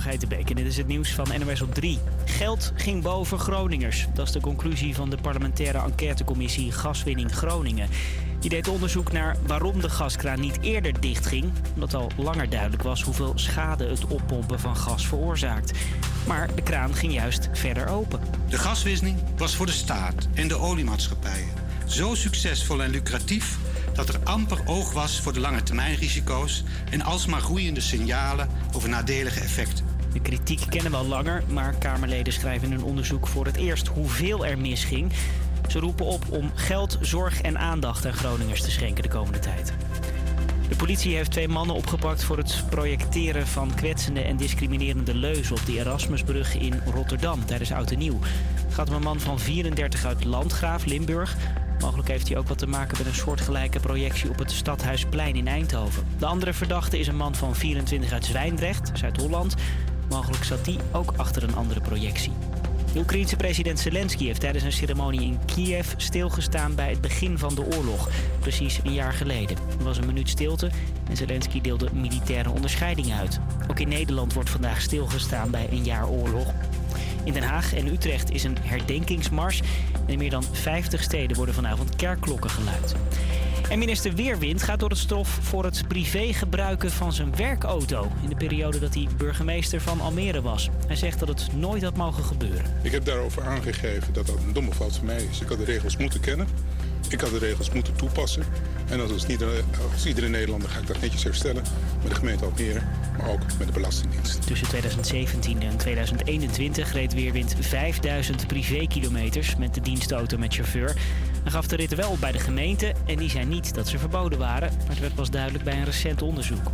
Geitenbeek en dit is het nieuws van NOS op 3. Geld ging boven Groningers. Dat is de conclusie van de parlementaire enquêtecommissie Gaswinning Groningen. Die deed onderzoek naar waarom de gaskraan niet eerder dichtging. Omdat al langer duidelijk was hoeveel schade het oppompen van gas veroorzaakt. Maar de kraan ging juist verder open. De gaswisseling was voor de staat en de oliemaatschappijen zo succesvol en lucratief dat er amper oog was voor de lange termijnrisico's en alsmaar groeiende signalen over nadelige effecten. De kritiek kennen we al langer, maar Kamerleden schrijven in een onderzoek voor het eerst hoeveel er misging. Ze roepen op om geld, zorg en aandacht aan Groningers te schenken de komende tijd. De politie heeft twee mannen opgepakt voor het projecteren van kwetsende en discriminerende leuzen op de Erasmusbrug in Rotterdam tijdens Oud en Nieuw. Het gaat om een man van 34 uit Landgraaf, Limburg. Mogelijk heeft hij ook wat te maken met een soortgelijke projectie op het Stadhuisplein in Eindhoven. De andere verdachte is een man van 24 uit Zwijndrecht, Zuid-Holland. Mogelijk zat die ook achter een andere projectie. De Oekraïense president Zelensky heeft tijdens een ceremonie in Kiev stilgestaan bij het begin van de oorlog. Precies een jaar geleden. Er was een minuut stilte en Zelensky deelde militaire onderscheidingen uit. Ook in Nederland wordt vandaag stilgestaan bij een jaar oorlog. In Den Haag en Utrecht is een herdenkingsmars. En in meer dan 50 steden worden vanavond kerkklokken geluid. En minister Weerwind gaat door het stof voor het privé gebruiken van zijn werkauto. In de periode dat hij burgemeester van Almere was. Hij zegt dat het nooit had mogen gebeuren. Ik heb daarover aangegeven dat dat een domme fout van mij is. Ik had de regels moeten kennen. Ik had de regels moeten toepassen. En dat als, niet, als iedere Nederlander ga ik dat netjes herstellen. Met de gemeente Almere, maar ook met de Belastingdienst. Tussen 2017 en 2021 reed Weerwind 5000 privékilometers met de dienstauto met chauffeur. Hij gaf de ritten wel op bij de gemeente en die zei niet dat ze verboden waren. Maar het werd pas duidelijk bij een recent onderzoek.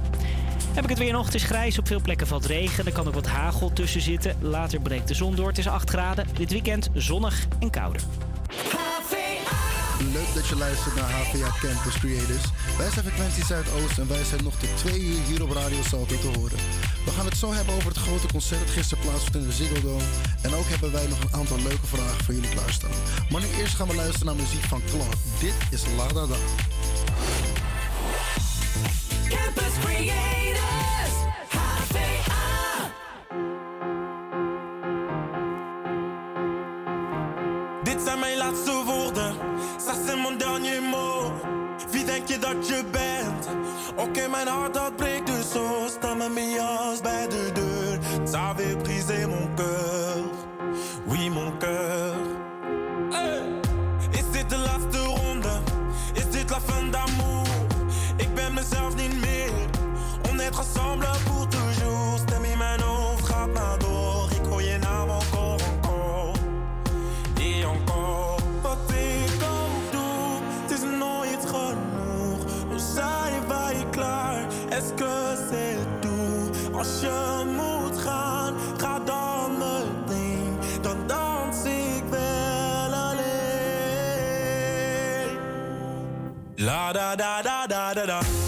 Heb ik het weer nog? Het is grijs, op veel plekken valt regen. Er kan ook wat hagel tussen zitten. Later breekt de zon door. Het is 8 graden. Dit weekend zonnig en kouder. Leuk dat je luistert naar HVA Campus Creators. Wij zijn Frequentie Zuidoost en wij zijn nog tot twee uur hier op Radio Salto te horen. We gaan het zo hebben over het grote concert dat gisteren plaatsvond in de Ziggo Dome. En ook hebben wij nog een aantal leuke vragen voor jullie klaarstaan. Maar nu eerst gaan we luisteren naar muziek van Clark. Dit is La Da Da. Campus Creators, HVA. Dit zijn mijn laatste woorden, ça c'est mon dernier mot. Denk je dat je bent? Oké, mijn hart dat breekt dus zo. Sta met mijn jas bij de deur. Ça avait brisé mon cœur, oui mon cœur. Hey. Is dit de ronde? Is dit la fin d'amour? Ik ben mezelf niet meer. On est ensemble Als je moet gaan, ga dan meteen. Dan dans ik wel alleen. La da da da da da da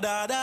da da da.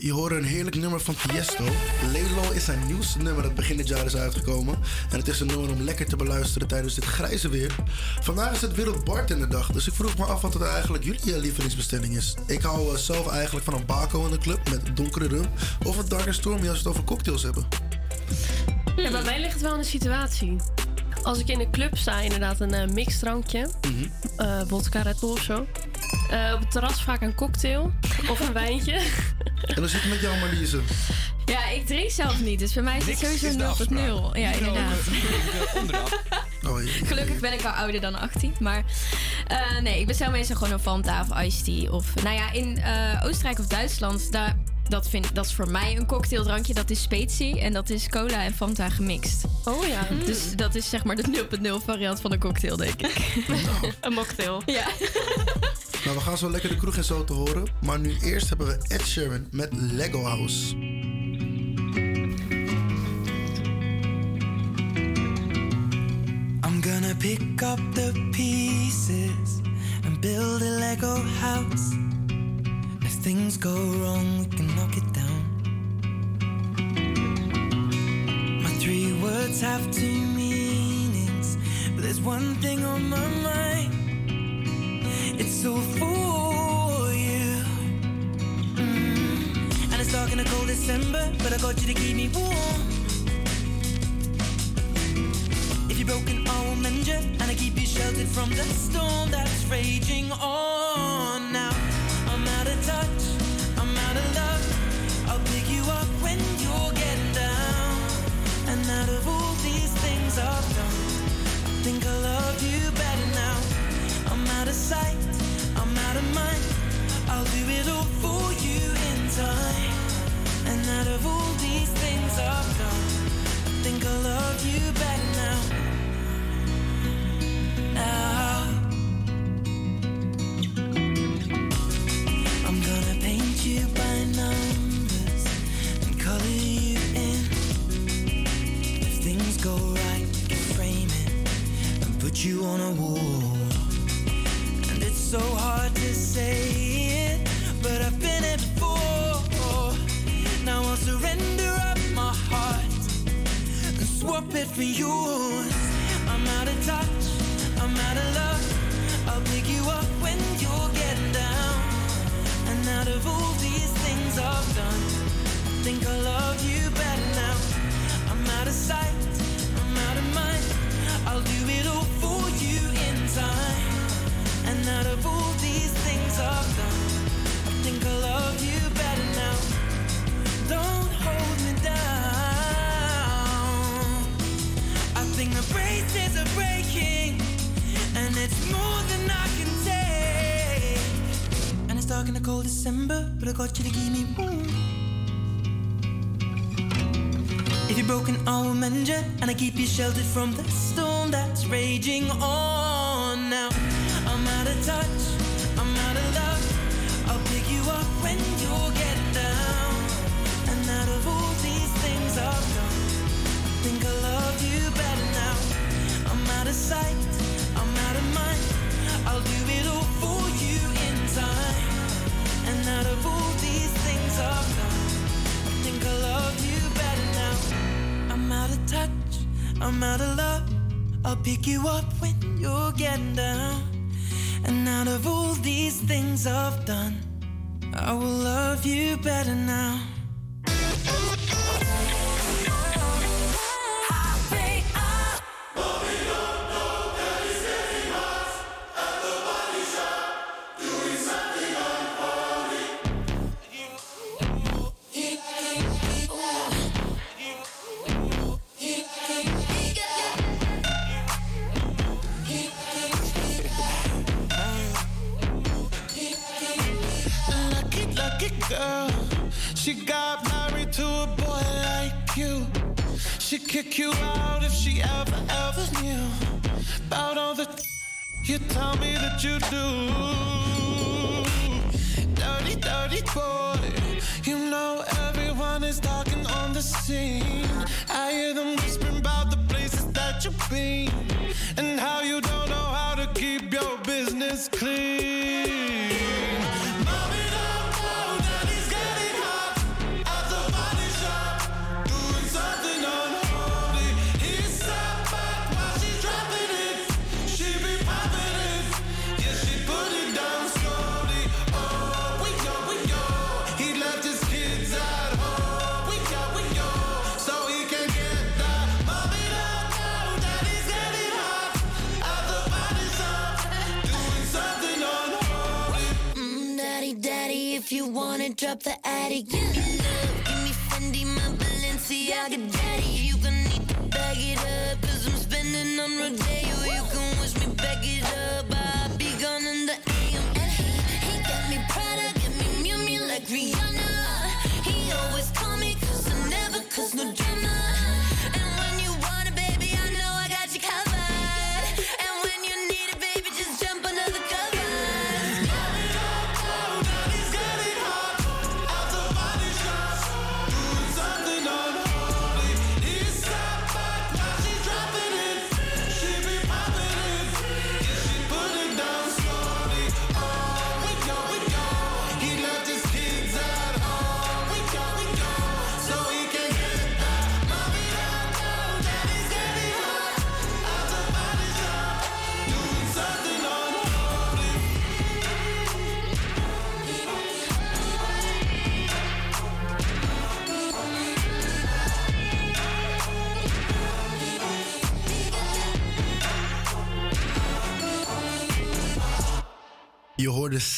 Je hoort een heerlijk nummer van Tiesto. Lelo is zijn nieuwste nummer dat begin dit jaar is uitgekomen. En het is een nummer om lekker te beluisteren tijdens dit grijze weer. Vandaag is het Wereld Bartenderdag, dus ik vroeg me af wat het eigenlijk jullie eh, lievelingsbestelling is. Ik hou eh, zelf eigenlijk van een bako in de club met donkere rum. Of een dark stormy als we het over cocktails hebben. Ja, bij mij ligt het wel in de situatie. Als ik in een club sta, inderdaad een eh, mixdrankje. eh vodka Red Bull of zo. Op het terras vaak een cocktail of een wijntje. En dan zit je met jou Marliese. Ja, ik drink zelf niet, dus bij mij is het sowieso 0 tot 0. Ja, inderdaad. Oh, jee. Gelukkig ben ik al ouder dan 18. Maar eh, nee, ik bestel meestal gewoon een Fanta of iced tea. Of nou ja, in eh, Oostenrijk of Duitsland, daar, dat, vind, dat is voor mij een cocktaildrankje. Dat is specie en dat is cola en Fanta gemixt. Oh ja. Dus dat is zeg maar de 0.0 variant van een cocktail, denk ik. Een mocktail. Ja. Nou, we gaan zo lekker de kroeg en zo te horen. Maar nu eerst hebben we Ed Sheeran met Lego House. I'm gonna pick up the pieces and build a Lego house. If things go wrong, we can knock it down. My three words have two meanings, but there's one thing on my mind. It's all for you. Mm. And it's dark in a cold December, but I got you to keep me warm. If you're broken, I will mend you, and I keep you sheltered from the storm that's raging on. Now I'm out of touch, I'm out of love. I'll pick you up when you're getting down. And out of all these things I've done, I think I love you better now. I'm out of sight, of mind. I'll do it all for you in time. And out of all these things I've done, I think I love you better now. Now I'm gonna paint you by numbers and color you in. If things go right, we can frame it and put you on a wall. So hard to say it, but I've been it before. Now I'll surrender up my heart and swap it for yours. I'm out of touch, I'm out of love. I'll pick you up when you're getting down. And out of all these things I've done, I think I love you better now. I'm out of sight, I'm out of mind. I'll do it all for you in time. Out of all these things I've done, I think I love you better now. Don't hold me down. I think the braces are breaking, and it's more than I can take. And it's dark in the cold December, but I got you to me warm. If you're broken, I will mend you, and I keep you sheltered from the storm that's raging on. Touch, I'm out of love. I'll pick you up when you're getting down. And out of all these things I've done, I think I love you better now. I'm out of sight, I'm out of mind. I'll do it all for you in time. And out of all these things I've done, I think I love you better now. I'm out of touch, I'm out of love. I'll pick you up when you're getting down. And out of all these things I've done, I will love you better now.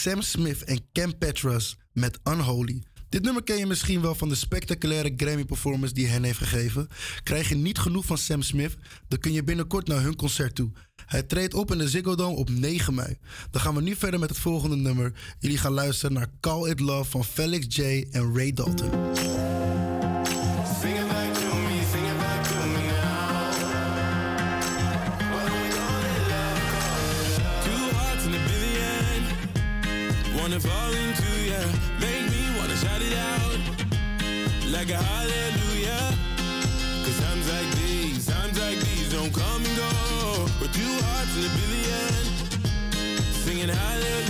Sam Smith en Cam Petras met Unholy. Dit nummer ken je misschien wel van de spectaculaire Grammy-performance die hen heeft gegeven. Krijg je niet genoeg van Sam Smith, dan kun je binnenkort naar hun concert toe. Hij treedt op in de Ziggo Dome op 9 mei. Dan gaan we nu verder met het volgende nummer. Jullie gaan luisteren naar Call It Love van Felix J en Ray Dalton. Wanna fall into ya. Make me wanna shout it out. Like a hallelujah. Cause times like these, times like these don't come and go. But two hearts in a billion. Singing hallelujah.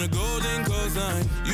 and a golden coastline.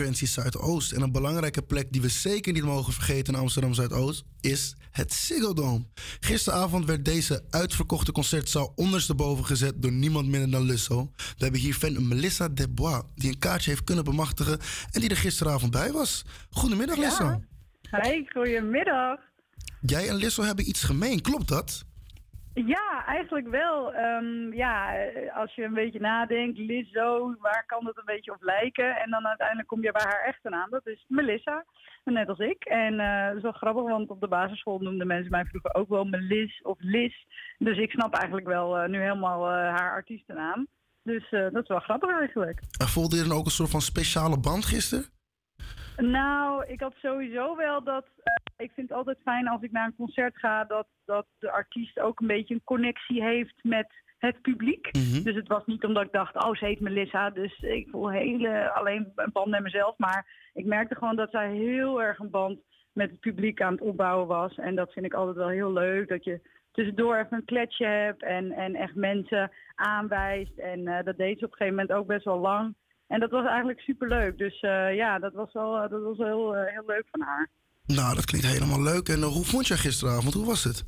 frequentie Zuidoost. En een belangrijke plek die we zeker niet mogen vergeten in Amsterdam Zuidoost is het Ziggo Dome. Gisteravond werd deze uitverkochte concertzaal ondersteboven gezet door niemand minder dan Lusso. We hebben hier fan Melissa Desbois, die een kaartje heeft kunnen bemachtigen en die er gisteravond bij was. Goedemiddag, ja. Lusso. Hi, goedemiddag. Jij en Lissel hebben iets gemeen, klopt dat? Ja, eigenlijk wel. Ehm, ja, als je een beetje nadenkt, Lizzo, waar kan het een beetje op lijken? En dan uiteindelijk kom je bij haar echte naam, dat is Melissa, net als ik. En eh, dat is wel grappig, want op de basisschool noemden mensen mij vroeger ook wel Melis of Liz. Dus ik snap eigenlijk wel eh, nu helemaal eh, haar artiestennaam. Dus eh, dat is wel grappig eigenlijk. En voelde je dan ook een soort van speciale band gisteren? Nou, ik had sowieso wel dat. eh, ik vind het altijd fijn als ik naar een concert ga, dat, dat de artiest ook een beetje een connectie heeft met het publiek. Dus het was niet omdat ik dacht, oh, ze heet Melissa, dus ik voel hele, alleen een band met mezelf. Maar ik merkte gewoon dat zij heel erg een band met het publiek aan het opbouwen was. En dat vind ik altijd wel heel leuk, dat je tussendoor even een kletsje hebt en, en echt mensen aanwijst. En eh, dat deed ze op een gegeven moment ook best wel lang. En dat was eigenlijk superleuk. Dus eh, ja, dat was wel, eh, dat was wel heel, eh, heel leuk van haar. Nou, dat klinkt helemaal leuk. En hoe vond je gisteravond? Hoe was het?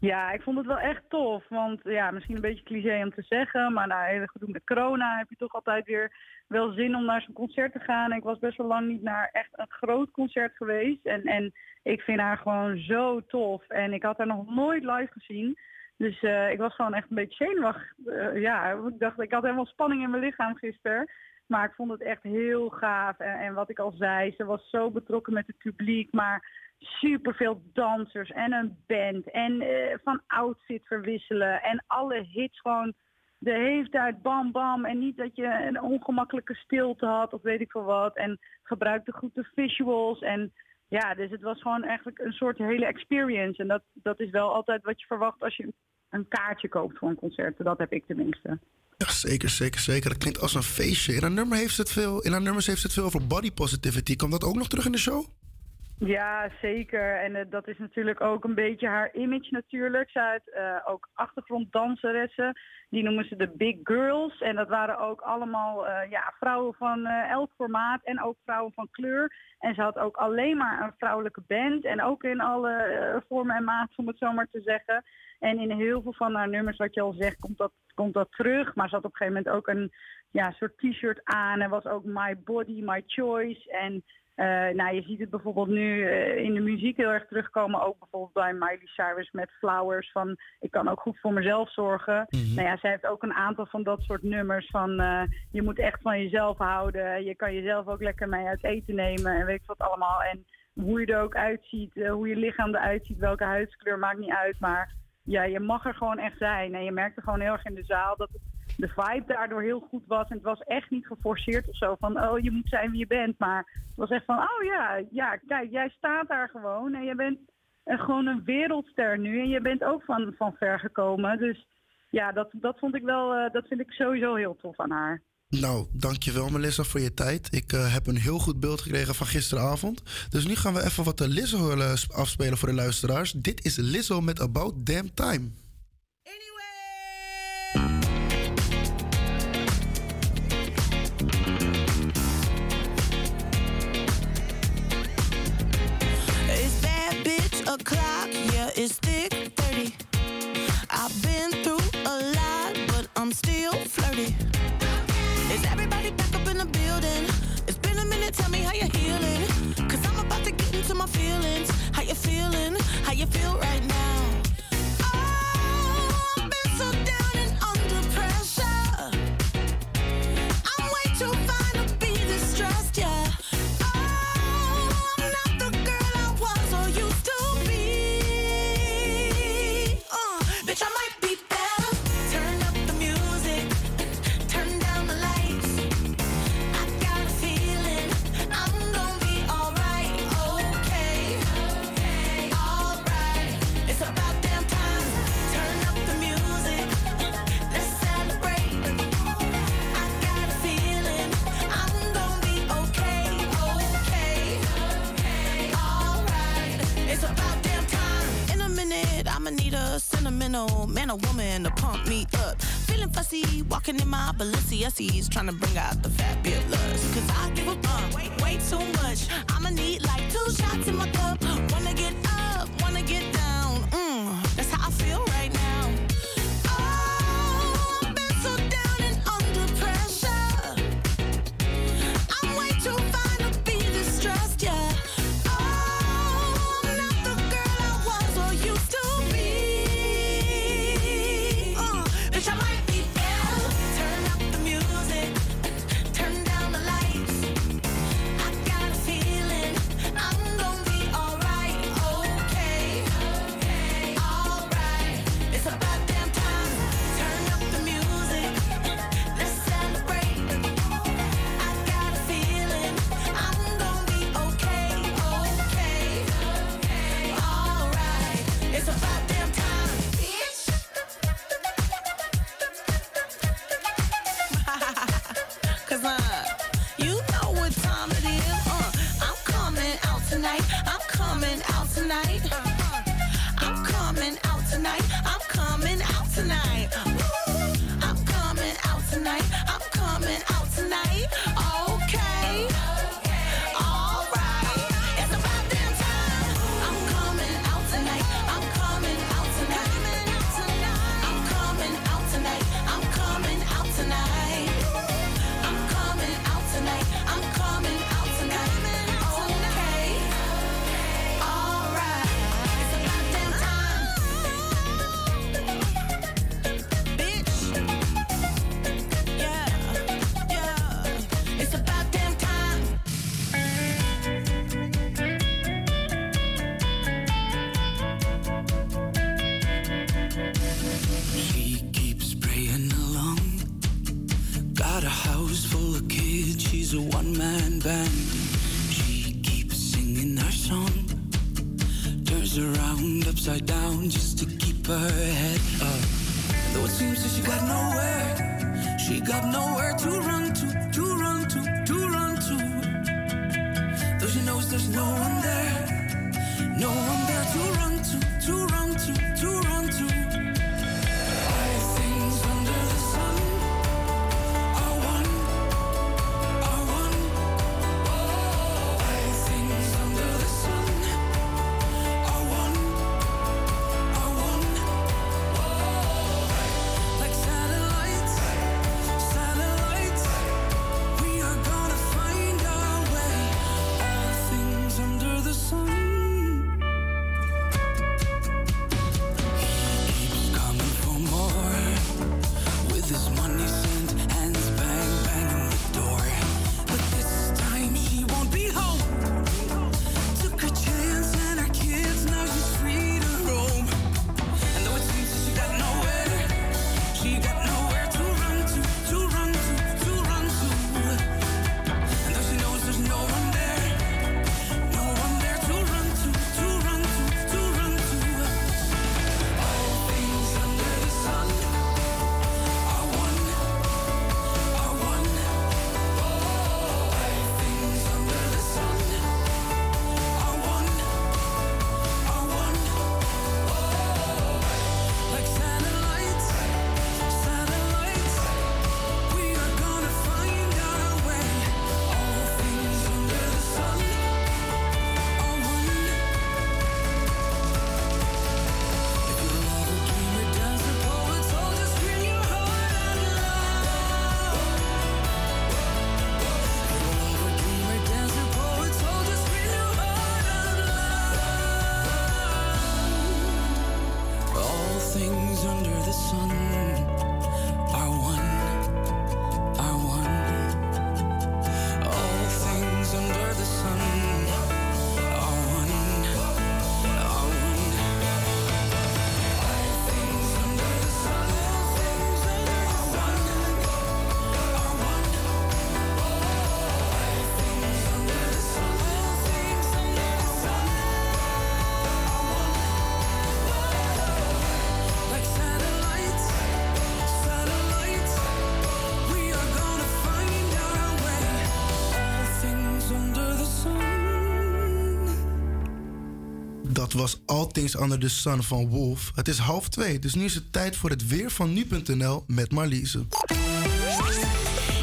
Ja, ik vond het wel echt tof. Want ja, misschien een beetje cliché om te zeggen. Maar na hele gedoe met corona heb je toch altijd weer wel zin om naar zo'n concert te gaan. Ik was best wel lang niet naar echt een groot concert geweest. En, en ik vind haar gewoon zo tof. En ik had haar nog nooit live gezien. Dus ik was gewoon echt een beetje zenuwachtig. Ja, ik dacht, ik had helemaal spanning in mijn lichaam gisteren. Maar ik vond het echt heel gaaf. En, en wat ik al zei, ze was zo betrokken met het publiek. Maar super veel dansers en een band. En eh, van outfit verwisselen. En alle hits gewoon de hele tijd bam bam. En niet dat je een ongemakkelijke stilte had of weet ik veel wat. En gebruikte goed de visuals. En ja, dus het was gewoon eigenlijk een soort hele experience. En dat, dat is wel altijd wat je verwacht als je een kaartje koopt voor een concert. Dat heb ik tenminste. Ja, zeker, zeker, zeker. Dat klinkt als een feestje. In haar, nummer heeft het veel, in haar nummers heeft het veel over body positivity. Komt dat ook nog terug in de show? Ja, zeker. En eh, dat is natuurlijk ook een beetje haar image natuurlijk. Zij had eh, ook achtergronddanseressen. Die noemen ze de Big Girls. En dat waren ook allemaal eh, ja, vrouwen van elk formaat en ook vrouwen van kleur. En ze had ook alleen maar een vrouwelijke band. En ook in alle vormen en maten, om het zo maar te zeggen. En in heel veel van haar nummers, wat je al zegt, komt dat, komt dat terug. Maar ze had op een gegeven moment ook een ja, soort t-shirt aan. En was ook My Body, My Choice. En eh, nou, je ziet het bijvoorbeeld nu eh, in de muziek heel erg terugkomen. Ook bijvoorbeeld bij Miley Cyrus met Flowers. Van ik kan ook goed voor mezelf zorgen. Nou ja, zij heeft ook een aantal van dat soort nummers. Van eh, je moet echt van jezelf houden. Je kan jezelf ook lekker mee uit eten nemen. En weet ik wat allemaal. En hoe je er ook uitziet. hoe je lichaam eruit ziet. Welke huidskleur maakt niet uit. Maar ja, je mag er gewoon echt zijn. En je merkte gewoon heel erg in de zaal dat het de vibe daardoor heel goed was. En het was echt niet geforceerd of zo van, oh, je moet zijn wie je bent. Maar het was echt van, oh ja, ja, kijk, jij staat daar gewoon. En je bent gewoon een wereldster nu. En je bent ook van, van ver gekomen. Dus ja, dat, dat vond ik wel, eh, dat vind ik sowieso heel tof aan haar. Nou, dankjewel Melissa voor je tijd. Ik eh, heb een heel goed beeld gekregen van gisteravond. Dus nu gaan we even wat de Lizzo eh, afspelen voor de luisteraars. Dit is Lizzo met About Damn Time. You feel right man or woman to pump me up. Feeling fussy, walking in my Balenciennes, trying to bring out the fabulous. Cause I give a fuck way, way too much. I'ma need coming out tonight. Dat was All Things Under the Sun van Wolf. Het is half twee, dus nu is het tijd voor het weer van nu.nl met Marliese.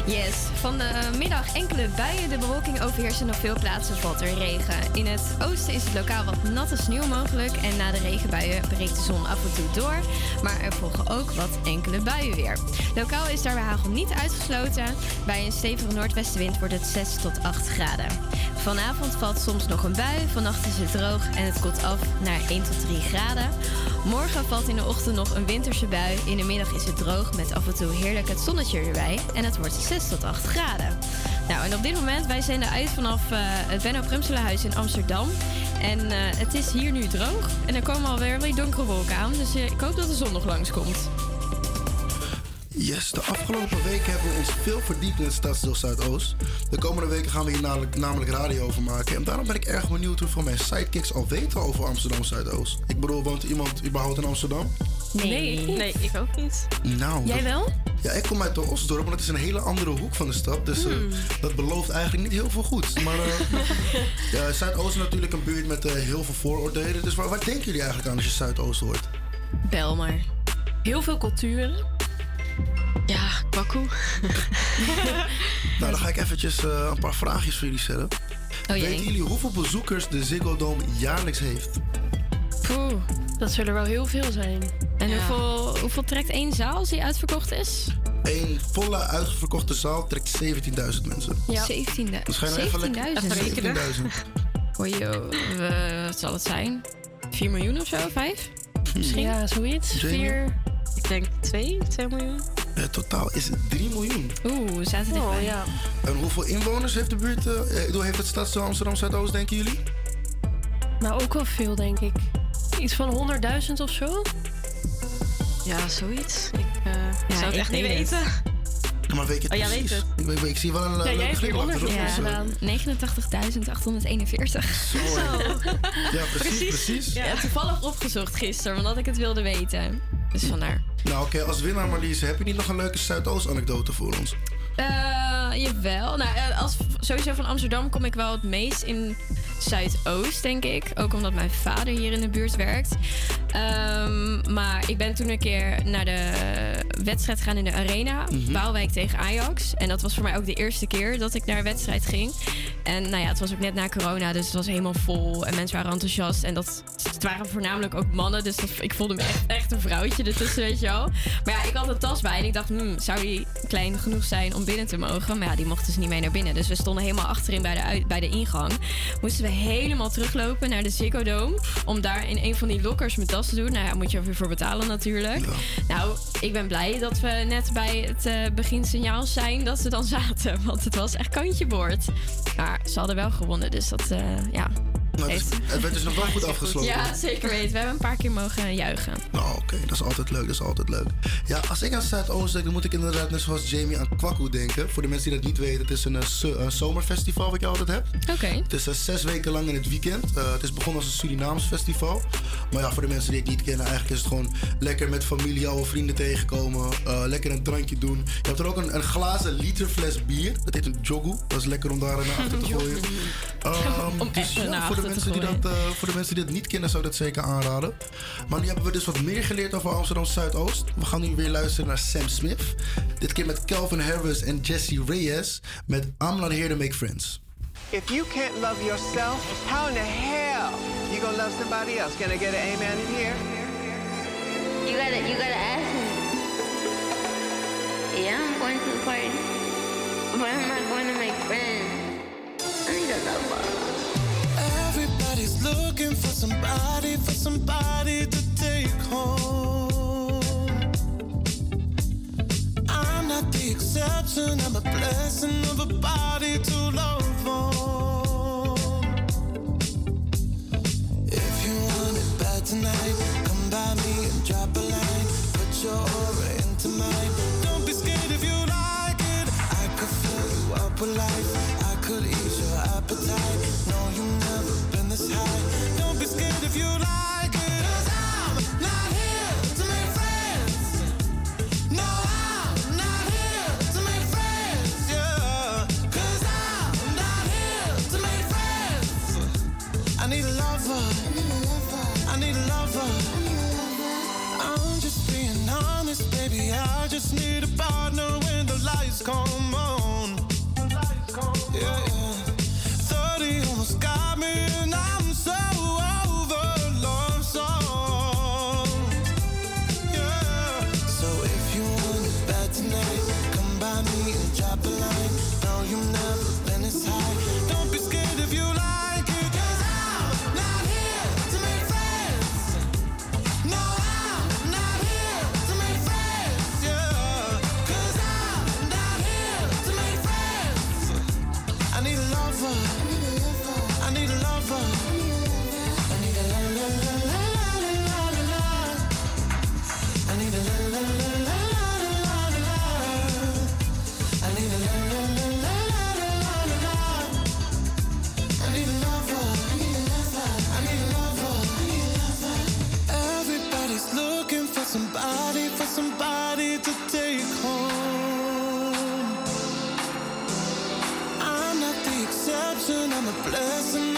Yes, van de middag enkele buien. De bewolking overheerst en op veel plaatsen valt er regen. In het oosten is het lokaal wat natte sneeuw mogelijk. En na de regenbuien breekt de zon af en toe door. Maar er volgen ook wat enkele buien weer. Lokaal is daarbij hagel niet uitgesloten. Bij een stevige noordwestenwind wordt het 6 tot 8 graden. Vanavond valt soms nog een bui. Vannacht is het droog en het koelt af naar 1 tot 3 graden. Morgen valt in de ochtend nog een winterse bui. In de middag is het droog met af en toe heerlijk het zonnetje erbij. En het wordt 6 tot 8 graden. Nou, en op dit moment, wij zenden uit vanaf eh, het Benno Prumselenhuis in Amsterdam. En eh, het is hier nu droog. En er komen alweer weer donkere wolken aan. Dus eh, ik hoop dat de zon nog langskomt. Yes, de afgelopen weken hebben we ons veel verdiept in het stadsdeel Zuidoost. De komende weken gaan we hier namelijk, namelijk radio over maken. En daarom ben ik erg benieuwd hoeveel mijn sidekicks al weten over Amsterdam Zuidoost. Ik bedoel, woont iemand überhaupt in Amsterdam? Nee, nee, ik ook niet. Nou, Jij wel? Ja, ik kom uit de Osdorp, maar dat is een hele andere hoek van de stad. Dus eh, Hmm. dat belooft eigenlijk niet heel veel goeds. Maar eh, ja, Zuidoost is natuurlijk een buurt met eh, heel veel vooroordelen. Dus waar, waar denken jullie eigenlijk aan als je Zuidoost hoort? Bel maar. Heel veel culturen. Ja, Baku. Nou, dan ga ik eventjes eh, een paar vraagjes voor jullie stellen. Oh jee. Weten jullie hoeveel bezoekers de Ziggo Dome jaarlijks heeft? Poeh, dat zullen er wel heel veel zijn. En hoeveel, hoeveel trekt één zaal als die uitverkocht is? Een volle uitverkochte zaal trekt 17.000 mensen. Ja. 17.000. Dus ga je nou even lekker- 17.000. 17.000. Hoi joh, we- wat zal het zijn? 4 miljoen of zo? 5? Misschien? Ja, zoiets. Jamie? Vier. Ik denk 2, 2 miljoen. Het totaal is 3 miljoen. Oeh, we zaten Oh, dichtbij. ja. En hoeveel inwoners heeft de buurt, eh, eh, heeft het stadsdeel Amsterdam Zuidoost, denken jullie? Nou, ook wel veel, denk ik. Iets van 100.000 of zo? Ja, zoiets. Ik eh, zou het ik echt niet het. weten. Ja, maar weet je het Oh, jij precies? weet het. Ik, weet- ik zie wel een Ja, uh, jij leuke glimlach onderzoek erop, naar dus, eh, gedaan. 89.841. Ja, precies, precies. Ja, toevallig opgezocht gisteren, omdat ik het wilde weten. Dus vandaar. Nou, oké, als winnaar Marlies, heb je niet nog een leuke Zuidoost-anekdote voor ons? Eh, jawel. Nou, eh, als, sowieso van Amsterdam kom ik wel het meest in Zuidoost, denk ik. Ook omdat mijn vader hier in de buurt werkt. Ehm, maar ik ben toen een keer naar de wedstrijd gegaan in de Arena. Waalwijk tegen Ajax. En dat was voor mij ook de eerste keer dat ik naar een wedstrijd ging. En nou ja, het was ook net na corona, dus het was helemaal vol. En mensen waren enthousiast. En dat, het waren voornamelijk ook mannen. Dus dat, ik voelde me echt, echt een vrouwtje ertussen, weet je wel. Maar ja, ik had een tas bij. En ik dacht, hmm, zou die klein genoeg zijn om binnen te mogen? Maar ja, die mocht dus niet mee naar binnen. Dus we stonden helemaal achterin bij de, uit- bij de ingang. Moesten we helemaal teruglopen naar de Ziggo Dome. Om daar in een van die lokkers mijn tas te doen. Nou ja, moet je er weer voor betalen natuurlijk. Nou, ik ben blij dat we net bij het eh, beginsignaal zijn dat ze dan zaten. Want het was echt kantje boord. Maar ze hadden wel gewonnen, dus dat, eh, ja. Nou, het, is- het werd dus nog wel goed afgesloten. Ja, zeker weten. We hebben een paar keer mogen juichen. Nou, oké, dat is altijd leuk, dat is altijd leuk. Ja, als ik aan Zuidoost denk, dan moet ik inderdaad net zoals Jamie aan Kwaku denken. Voor de mensen die dat niet weten, het is een, eh, een zomerfestival wat je altijd hebt. Oké. Het is eh, zes weken lang in het weekend. Eh, het is begonnen als een Surinaams festival. Maar ja, voor de mensen die het niet kennen, eigenlijk is het gewoon lekker met familie, oude vrienden tegenkomen. lekker een drankje doen. Je hebt er ook een, een glazen liter fles bier. Dat heet een jogu. Dat is lekker om daar naar achter te gooien. Ehm, Om dus ja, naar voor, de te mensen die dat, eh, voor de mensen die het niet kennen, zou ik dat zeker aanraden. Maar nu hebben we dus wat meer geleerd over Amsterdam Zuidoost. We gaan nu weer luisteren naar Sam Smith. Dit keer met Calvin Harris en Jesse Reyes met I'm Not Here to Make Friends. If you can't love yourself, how in the hell you gonna love somebody else? Can I get an amen in here? You gotta, you gotta ask me. Yeah, I'm going to the party, but I'm not going to make friends. I need a lover. Somebody, for somebody to take home. I'm not the exception, I'm a blessing of a body to love on. If you want it bad tonight, come by me and drop a line. Put your aura into mine. Don't be scared if you like it. I could fill you up with life. I just need a partner when the lights come on. Blessing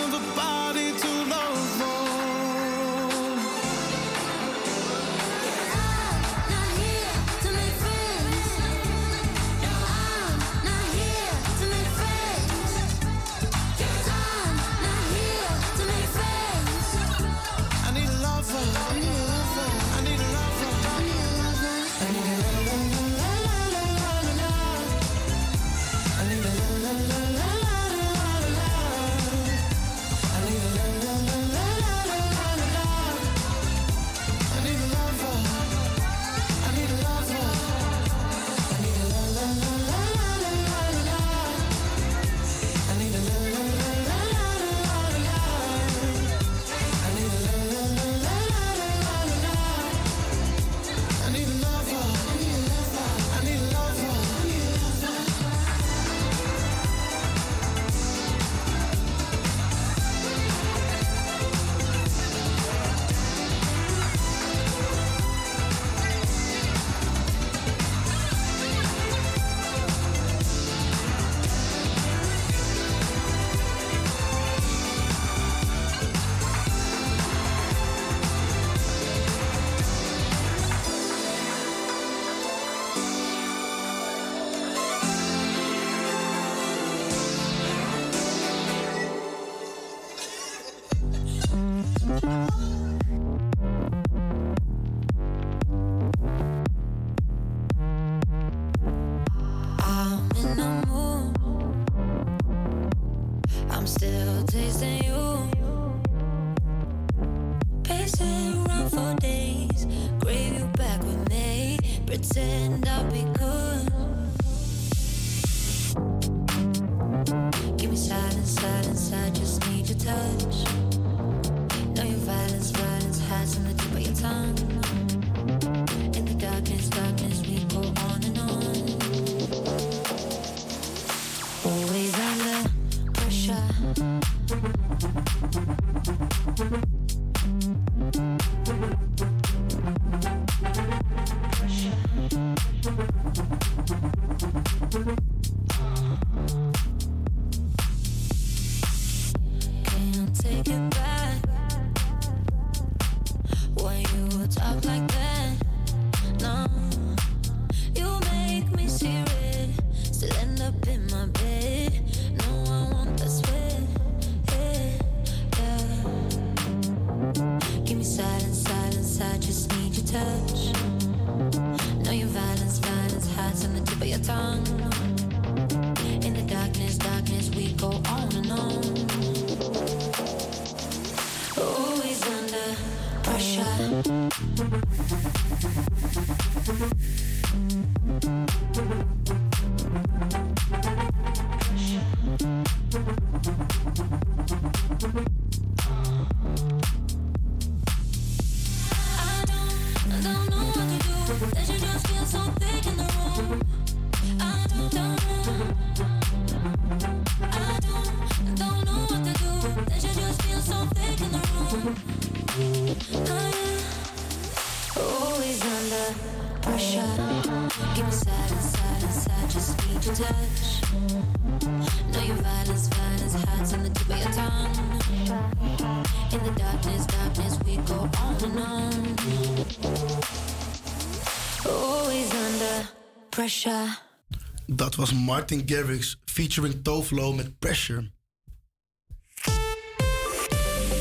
Dat was Martin Garrix featuring Tovlo met Pressure.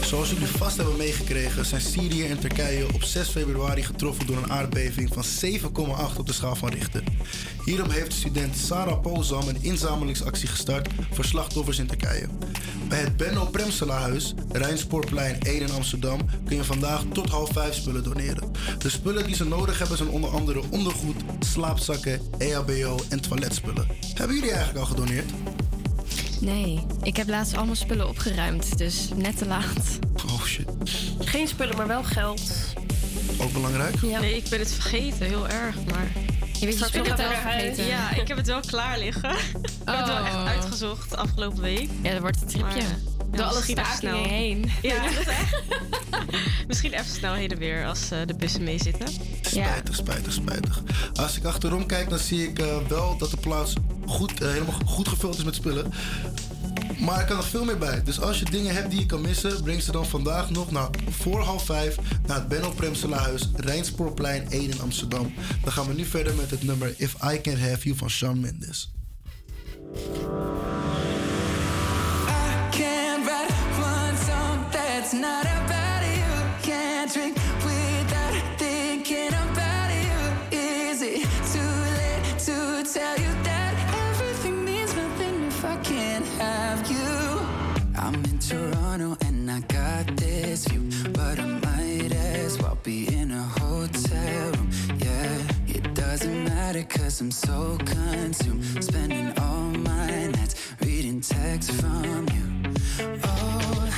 Zoals jullie vast hebben meegekregen, zijn Syrië en Turkije op 6 februari getroffen door een aardbeving van 7,8 op de schaal van Richter. Hierom heeft student Sarah Pozam een inzamelingsactie gestart voor slachtoffers in Turkije. Bij het Benno Premsela-huis, Rijnspoorplein 1 in Amsterdam, kun je vandaag tot half 5 spullen doneren. De spullen die ze nodig hebben zijn onder andere ondergoed, slaapzakken, E EHBO en toiletspullen. Hebben jullie eigenlijk al gedoneerd? Nee, ik heb laatst allemaal spullen opgeruimd, dus net te laat. Oh shit. Geen spullen, maar wel geld. Ook belangrijk? Ja. Nee, ik ben het vergeten, heel erg. Maar Je spullen nog wel vergeten. Ja, ik heb het wel klaar liggen. ik heb het wel echt Oh. uitgezocht de afgelopen week. Ja, dat wordt een tripje. Maar, Door alle stakingen snel. heen. Ja, dat is echt. misschien even snel heen en weer als eh, de bussen mee zitten. Spijtig, spijtig, spijtig. Als ik achterom kijk, dan zie ik eh, wel dat de plaats goed, eh, helemaal goed gevuld is met spullen. Maar er kan nog veel meer bij. Dus als je dingen hebt die je kan missen, breng ze dan vandaag nog naar voor half vijf naar het Benno Premselaarhuis, Rijnspoorplein 1 in Amsterdam. Dan gaan we nu verder met het nummer If I Can't Have You van Shawn Mendes. Can't write one song that's not cause I'm so consumed, spending all my nights reading texts from you. Oh,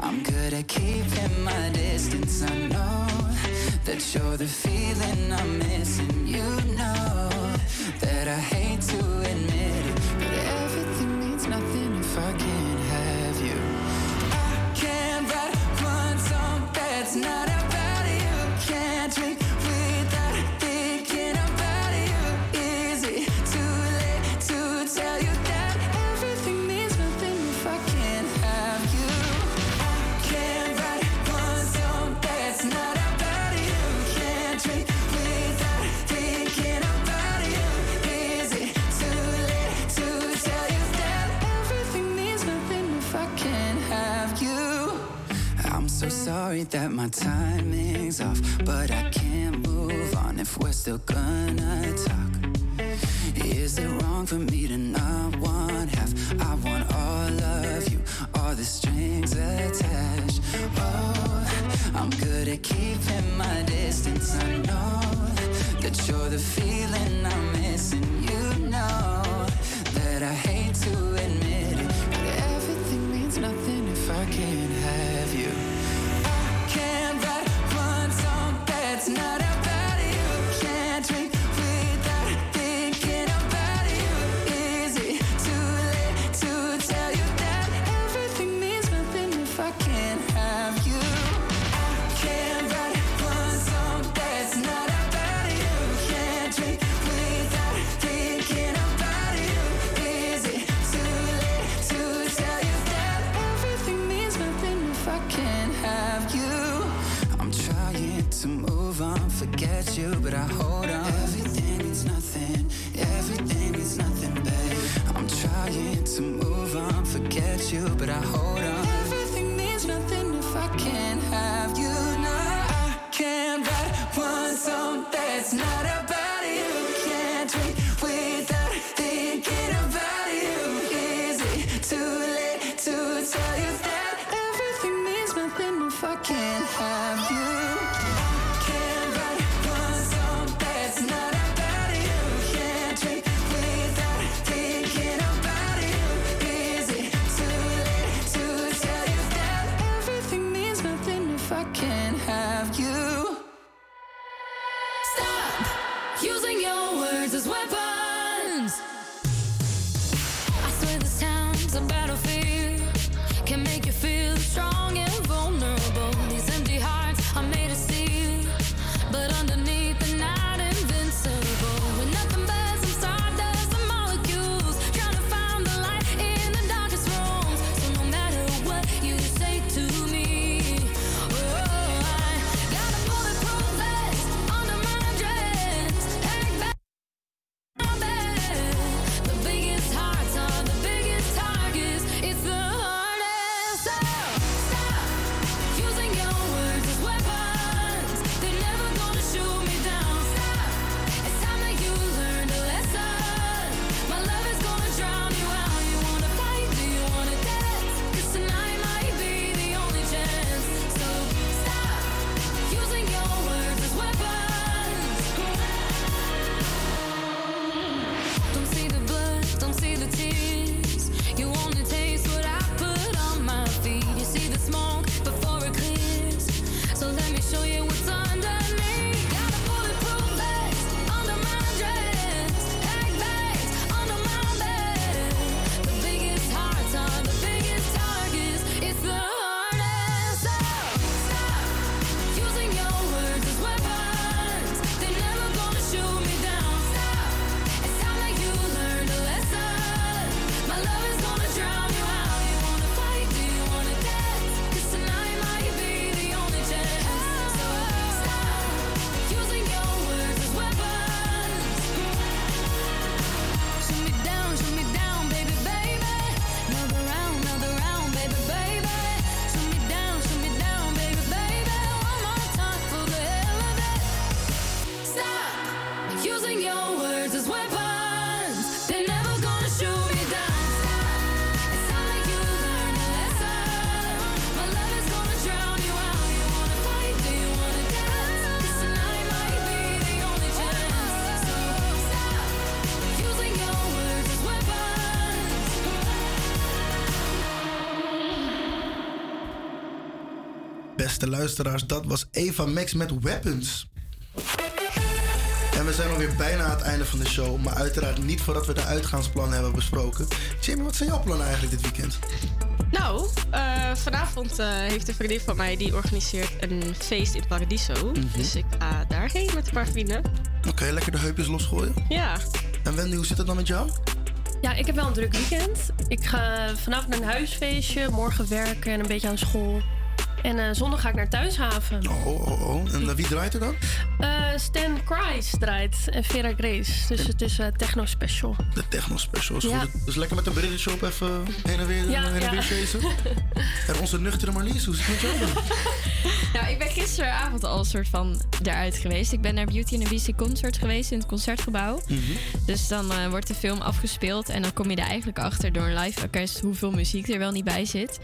I'm good at keeping my distance. I know that you're the feeling I'm missing. You know that I hate to admit it, but everything means nothing if I can't have you. I can't write one song that's not sorry that my timing's off, but I can't move on if we're still gonna talk. Is it wrong for me to not want half? I want all of you, all the strings attached. Oh, I'm good at keeping my distance. I know that you're the feeling I'm missing. You know that I hate to admit it, but everything means nothing if I can't have not I hold on. Everything means nothing, everything means nothing, babe. I'm trying to move on, forget you, but I hold on. Everything means nothing if I can't have you. now. I can't write one song that's not about Beste luisteraars, dat was Eva Max met Weapons. En we zijn alweer bijna aan het einde van de show, maar uiteraard niet voordat we de uitgaansplannen hebben besproken. Jamie, wat zijn jouw plannen eigenlijk dit weekend? Nou, eh, vanavond eh, heeft een vriendin van mij die organiseert een feest in Paradiso. Dus ik ga daarheen met een paar vrienden. Oké, lekker de heupjes losgooien. Ja. En Wendy, hoe zit het dan met jou? Ja, ik heb wel een druk weekend. Ik ga vanavond naar een huisfeestje, morgen werken en een beetje aan school. En eh, zondag ga ik naar Thuishaven. Oh, oh, oh. En eh, wie draait er dan? Eh, Stan Christ draait en Vera Grace. Dus het is techno special. De techno special is Ja. goed. Dus lekker met een brilletje op even heen en weer, Ja, heen en ja. weer chasen. En onze nuchtere Marlies, hoe zit het met jou gisteravond al een soort van eruit geweest. Ik ben naar Beauty and the Beast concert geweest in het concertgebouw. Dus dan eh, wordt de film afgespeeld en dan kom je er eigenlijk achter door een live orkest hoeveel muziek er wel niet bij zit.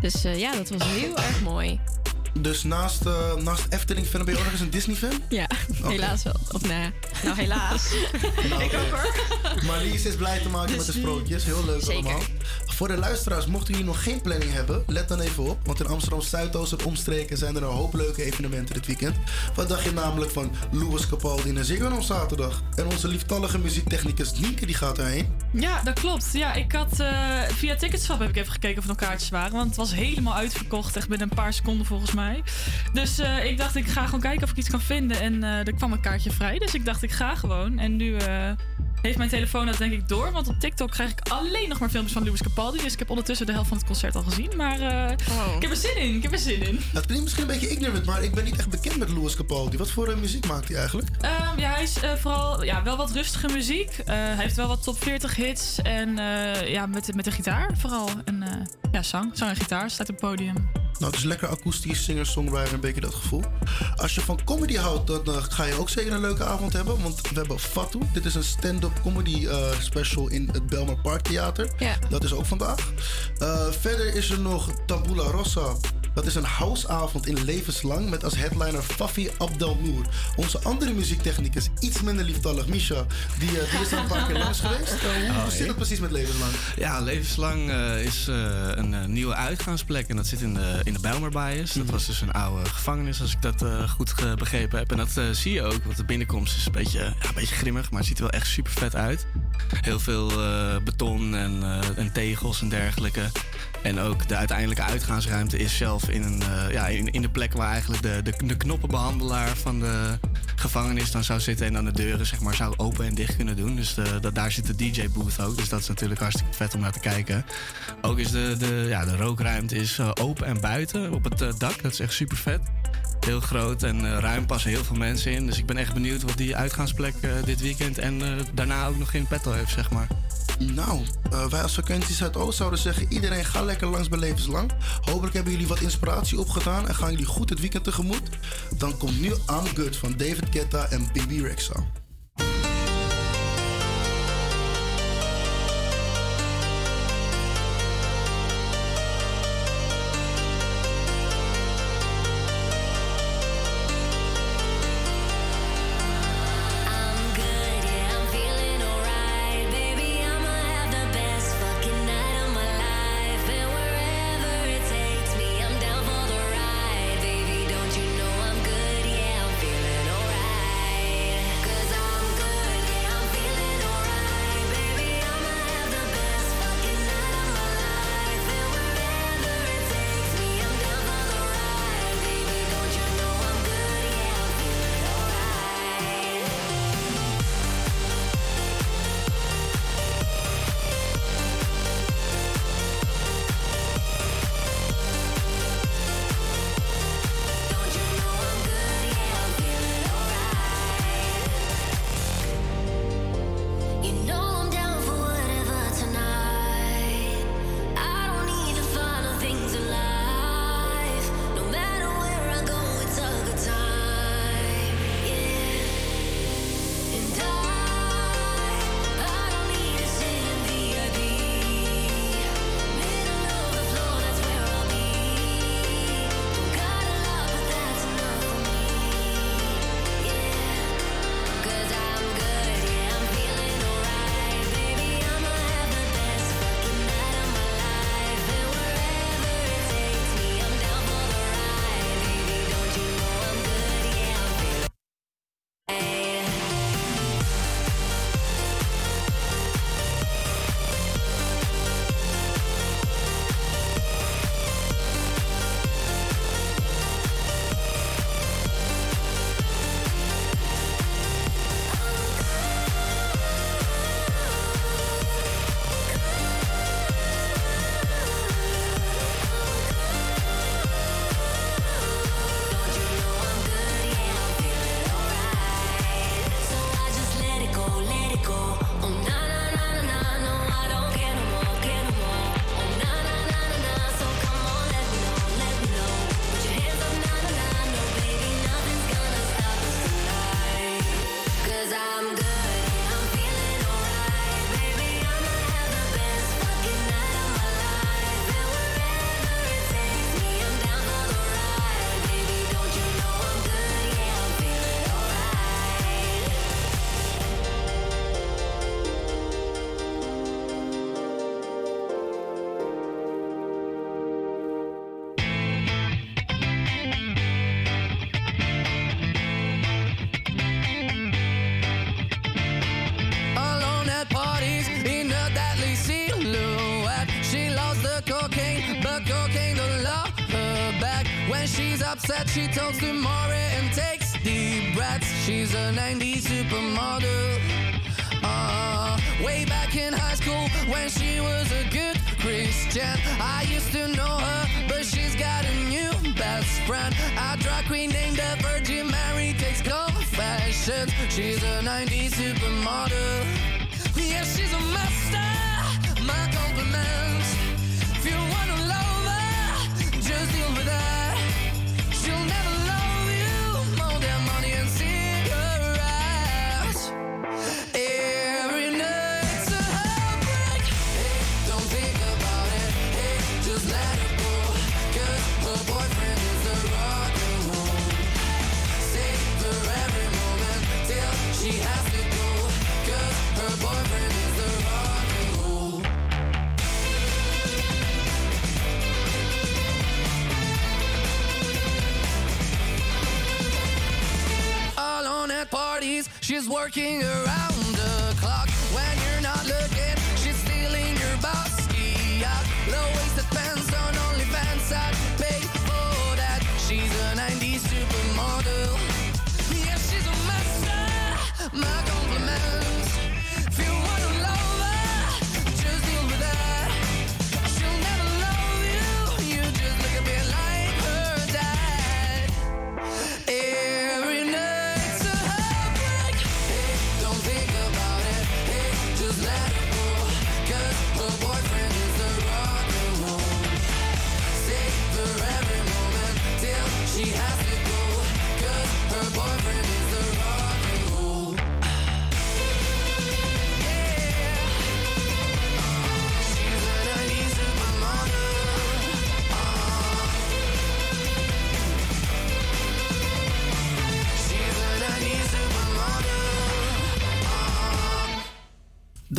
Dus eh, ja, dat was heel erg mooi. Dus naast, eh, naast Efteling fan ben je ook nog eens een Disney fan? Ja, helaas wel. Of nee, nou helaas. ik ook hoor. Marlies is blij te maken met de sprookjes. Heel leuk Zeker. allemaal. Voor de luisteraars, mochten jullie nog geen planning hebben, let dan even op. Want in Amsterdam Zuidoost en omstreken zijn er een hoop leuke evenementen dit weekend. Wat dacht je namelijk van Louis Capaldi in Ziggo Dome zaterdag? En onze lieftallige muziektechnicus Nienke die gaat erheen. Ja, dat klopt. Ja, ik had eh, via Ticketswap heb ik even gekeken of er nog kaartjes waren. Want het was helemaal uitverkocht, echt binnen een paar seconden volgens mij. Dus eh, ik dacht, ik ga gewoon kijken of ik iets kan vinden. En eh, er kwam een kaartje vrij. Dus ik dacht, ik ga gewoon. En nu eh, heeft mijn telefoon dat denk ik door. Want op TikTok krijg ik alleen nog maar filmpjes van Louis Capaldi. Dus ik heb ondertussen de helft van het concert al gezien. Maar eh, ik heb er zin in. Ik heb er zin in. Het klinkt misschien een beetje ignorant, maar ik ben niet echt bekend met Louis Capaldi. Wat voor muziek maakt hij eigenlijk? Ehm, ja, hij is eh, vooral ja, wel wat rustige muziek. Eh, hij heeft wel wat top 40 hits. En eh, ja, met, de- met de gitaar vooral. En eh, ja, zang. Zang en gitaar staat op het podium. Nou, het is lekker akoestisch, singer-songwriter, een beetje dat gevoel. Als je van comedy houdt, dan ga je ook zeker een leuke avond hebben. Want we hebben Fatou. Dit is een stand-up comedy eh, special in het Belmar Park Theater. Ja. Dat is ook vandaag. Eh, verder is er nog Tabula Rossa. Dat is een houseavond in levenslang met als headliner Fafi Abdelnour. Onze andere muziektechnicus, iets minder lieftallig, Misha, die, eh, die is er een paar keer langs geweest. Hoe, hoe Oh, zit het precies met levenslang? Ja, levenslang eh, is eh, een eh, nieuwe uitgaansplek en dat zit in de, in de Bijlmerbias. Dat was dus een oude gevangenis, als ik dat eh, goed begrepen heb. En dat zie je ook, want de binnenkomst is een beetje, ja, een beetje grimmig, maar het ziet er wel echt super vet uit. Heel veel eh, beton en, eh, en tegels en dergelijke. En ook de uiteindelijke uitgaansruimte is zelf in, een, eh, ja, in, in de plek waar eigenlijk de, de, de knoppenbehandelaar van de gevangenis dan zou zitten. En dan de deuren zeg maar, zou open en dicht kunnen doen. Dus de, dat, daar zit de DJ-booth ook. Dus dat is natuurlijk hartstikke vet om naar te kijken. Ook is de, de, ja, de rookruimte is eh, open en buiten op het eh, dak. Dat is echt super vet. Heel groot en eh, ruim passen heel veel mensen in. Dus ik ben echt benieuwd wat die uitgaansplek eh, dit weekend en eh, daarna ook nog in petto heeft, zeg maar. Nou, wij als vakantie Zuidoost zouden zeggen: iedereen ga lekker langs bij Levenslang. Hopelijk hebben jullie wat inspiratie opgedaan en gaan jullie goed het weekend tegemoet. Dan komt nu I'm Good van David Guetta en Baby Rexa. She talks to Maury and takes deep breaths. She's a 90s supermodel. Uh, way back in high school when she was a good Christian. I used to know her, but she's got a new best friend. A drag queen named the Virgin Mary takes confessions. She's a 90s supermodel. She's working around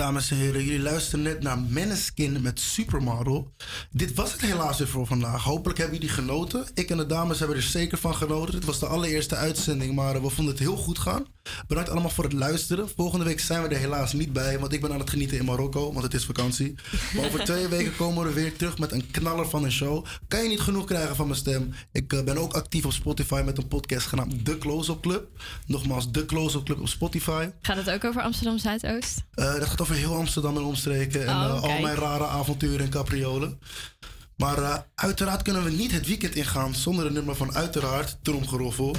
Dames en heren, jullie luisteren net naar Maneskin met Supermodel. Dit was het helaas weer voor vandaag. Hopelijk hebben jullie genoten. Ik en de dames hebben er zeker van genoten. Dit was de allereerste uitzending, maar eh, we vonden het heel goed gaan. Bedankt allemaal voor het luisteren. Volgende week zijn we er helaas niet bij, want ik ben aan het genieten in Marokko, want het is vakantie. Maar over twee weken komen we weer terug met een knaller van een show. Kan je niet genoeg krijgen van mijn stem? Ik eh, ben ook actief op Spotify met een podcast genaamd The Close-Up Club. Nogmaals, The Close-Up Club op Spotify. Gaat het ook over Amsterdam Zuidoost? Eh, dat gaat over heel Amsterdam en omstreken. En Oh, al mijn rare avonturen en capriolen. Maar eh, uiteraard kunnen we niet het weekend ingaan zonder een nummer van uiteraard, tromgeroffel.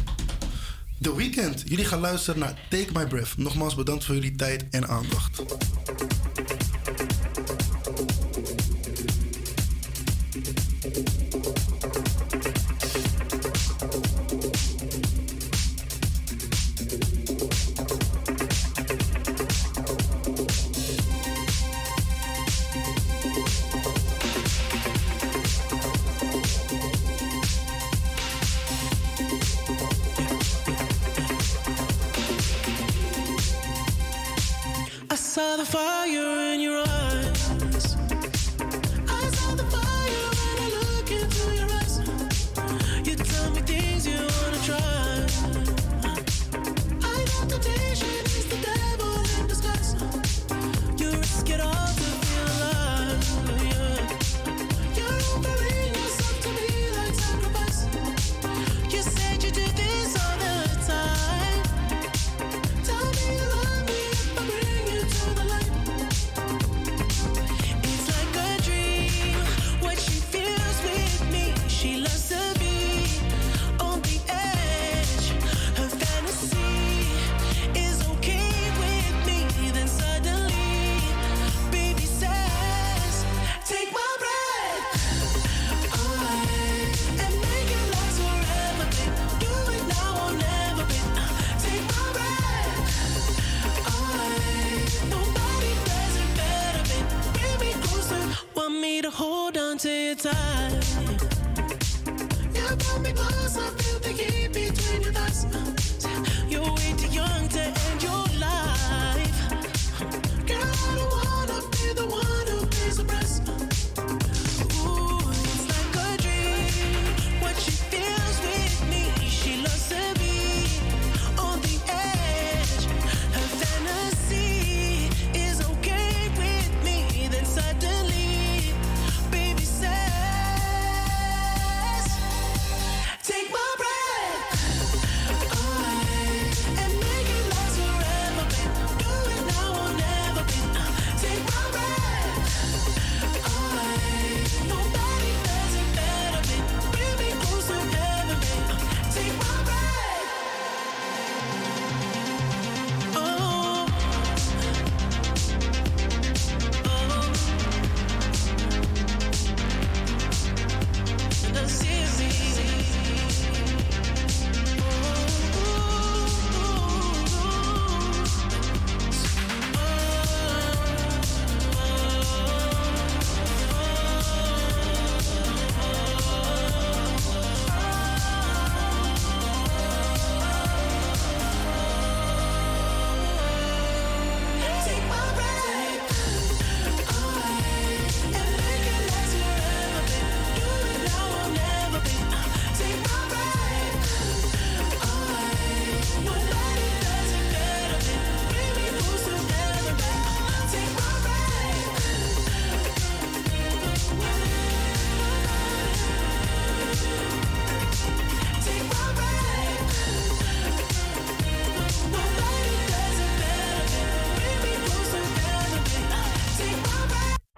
The Weekend. Jullie gaan luisteren naar Take My Breath. Nogmaals bedankt voor jullie tijd en aandacht.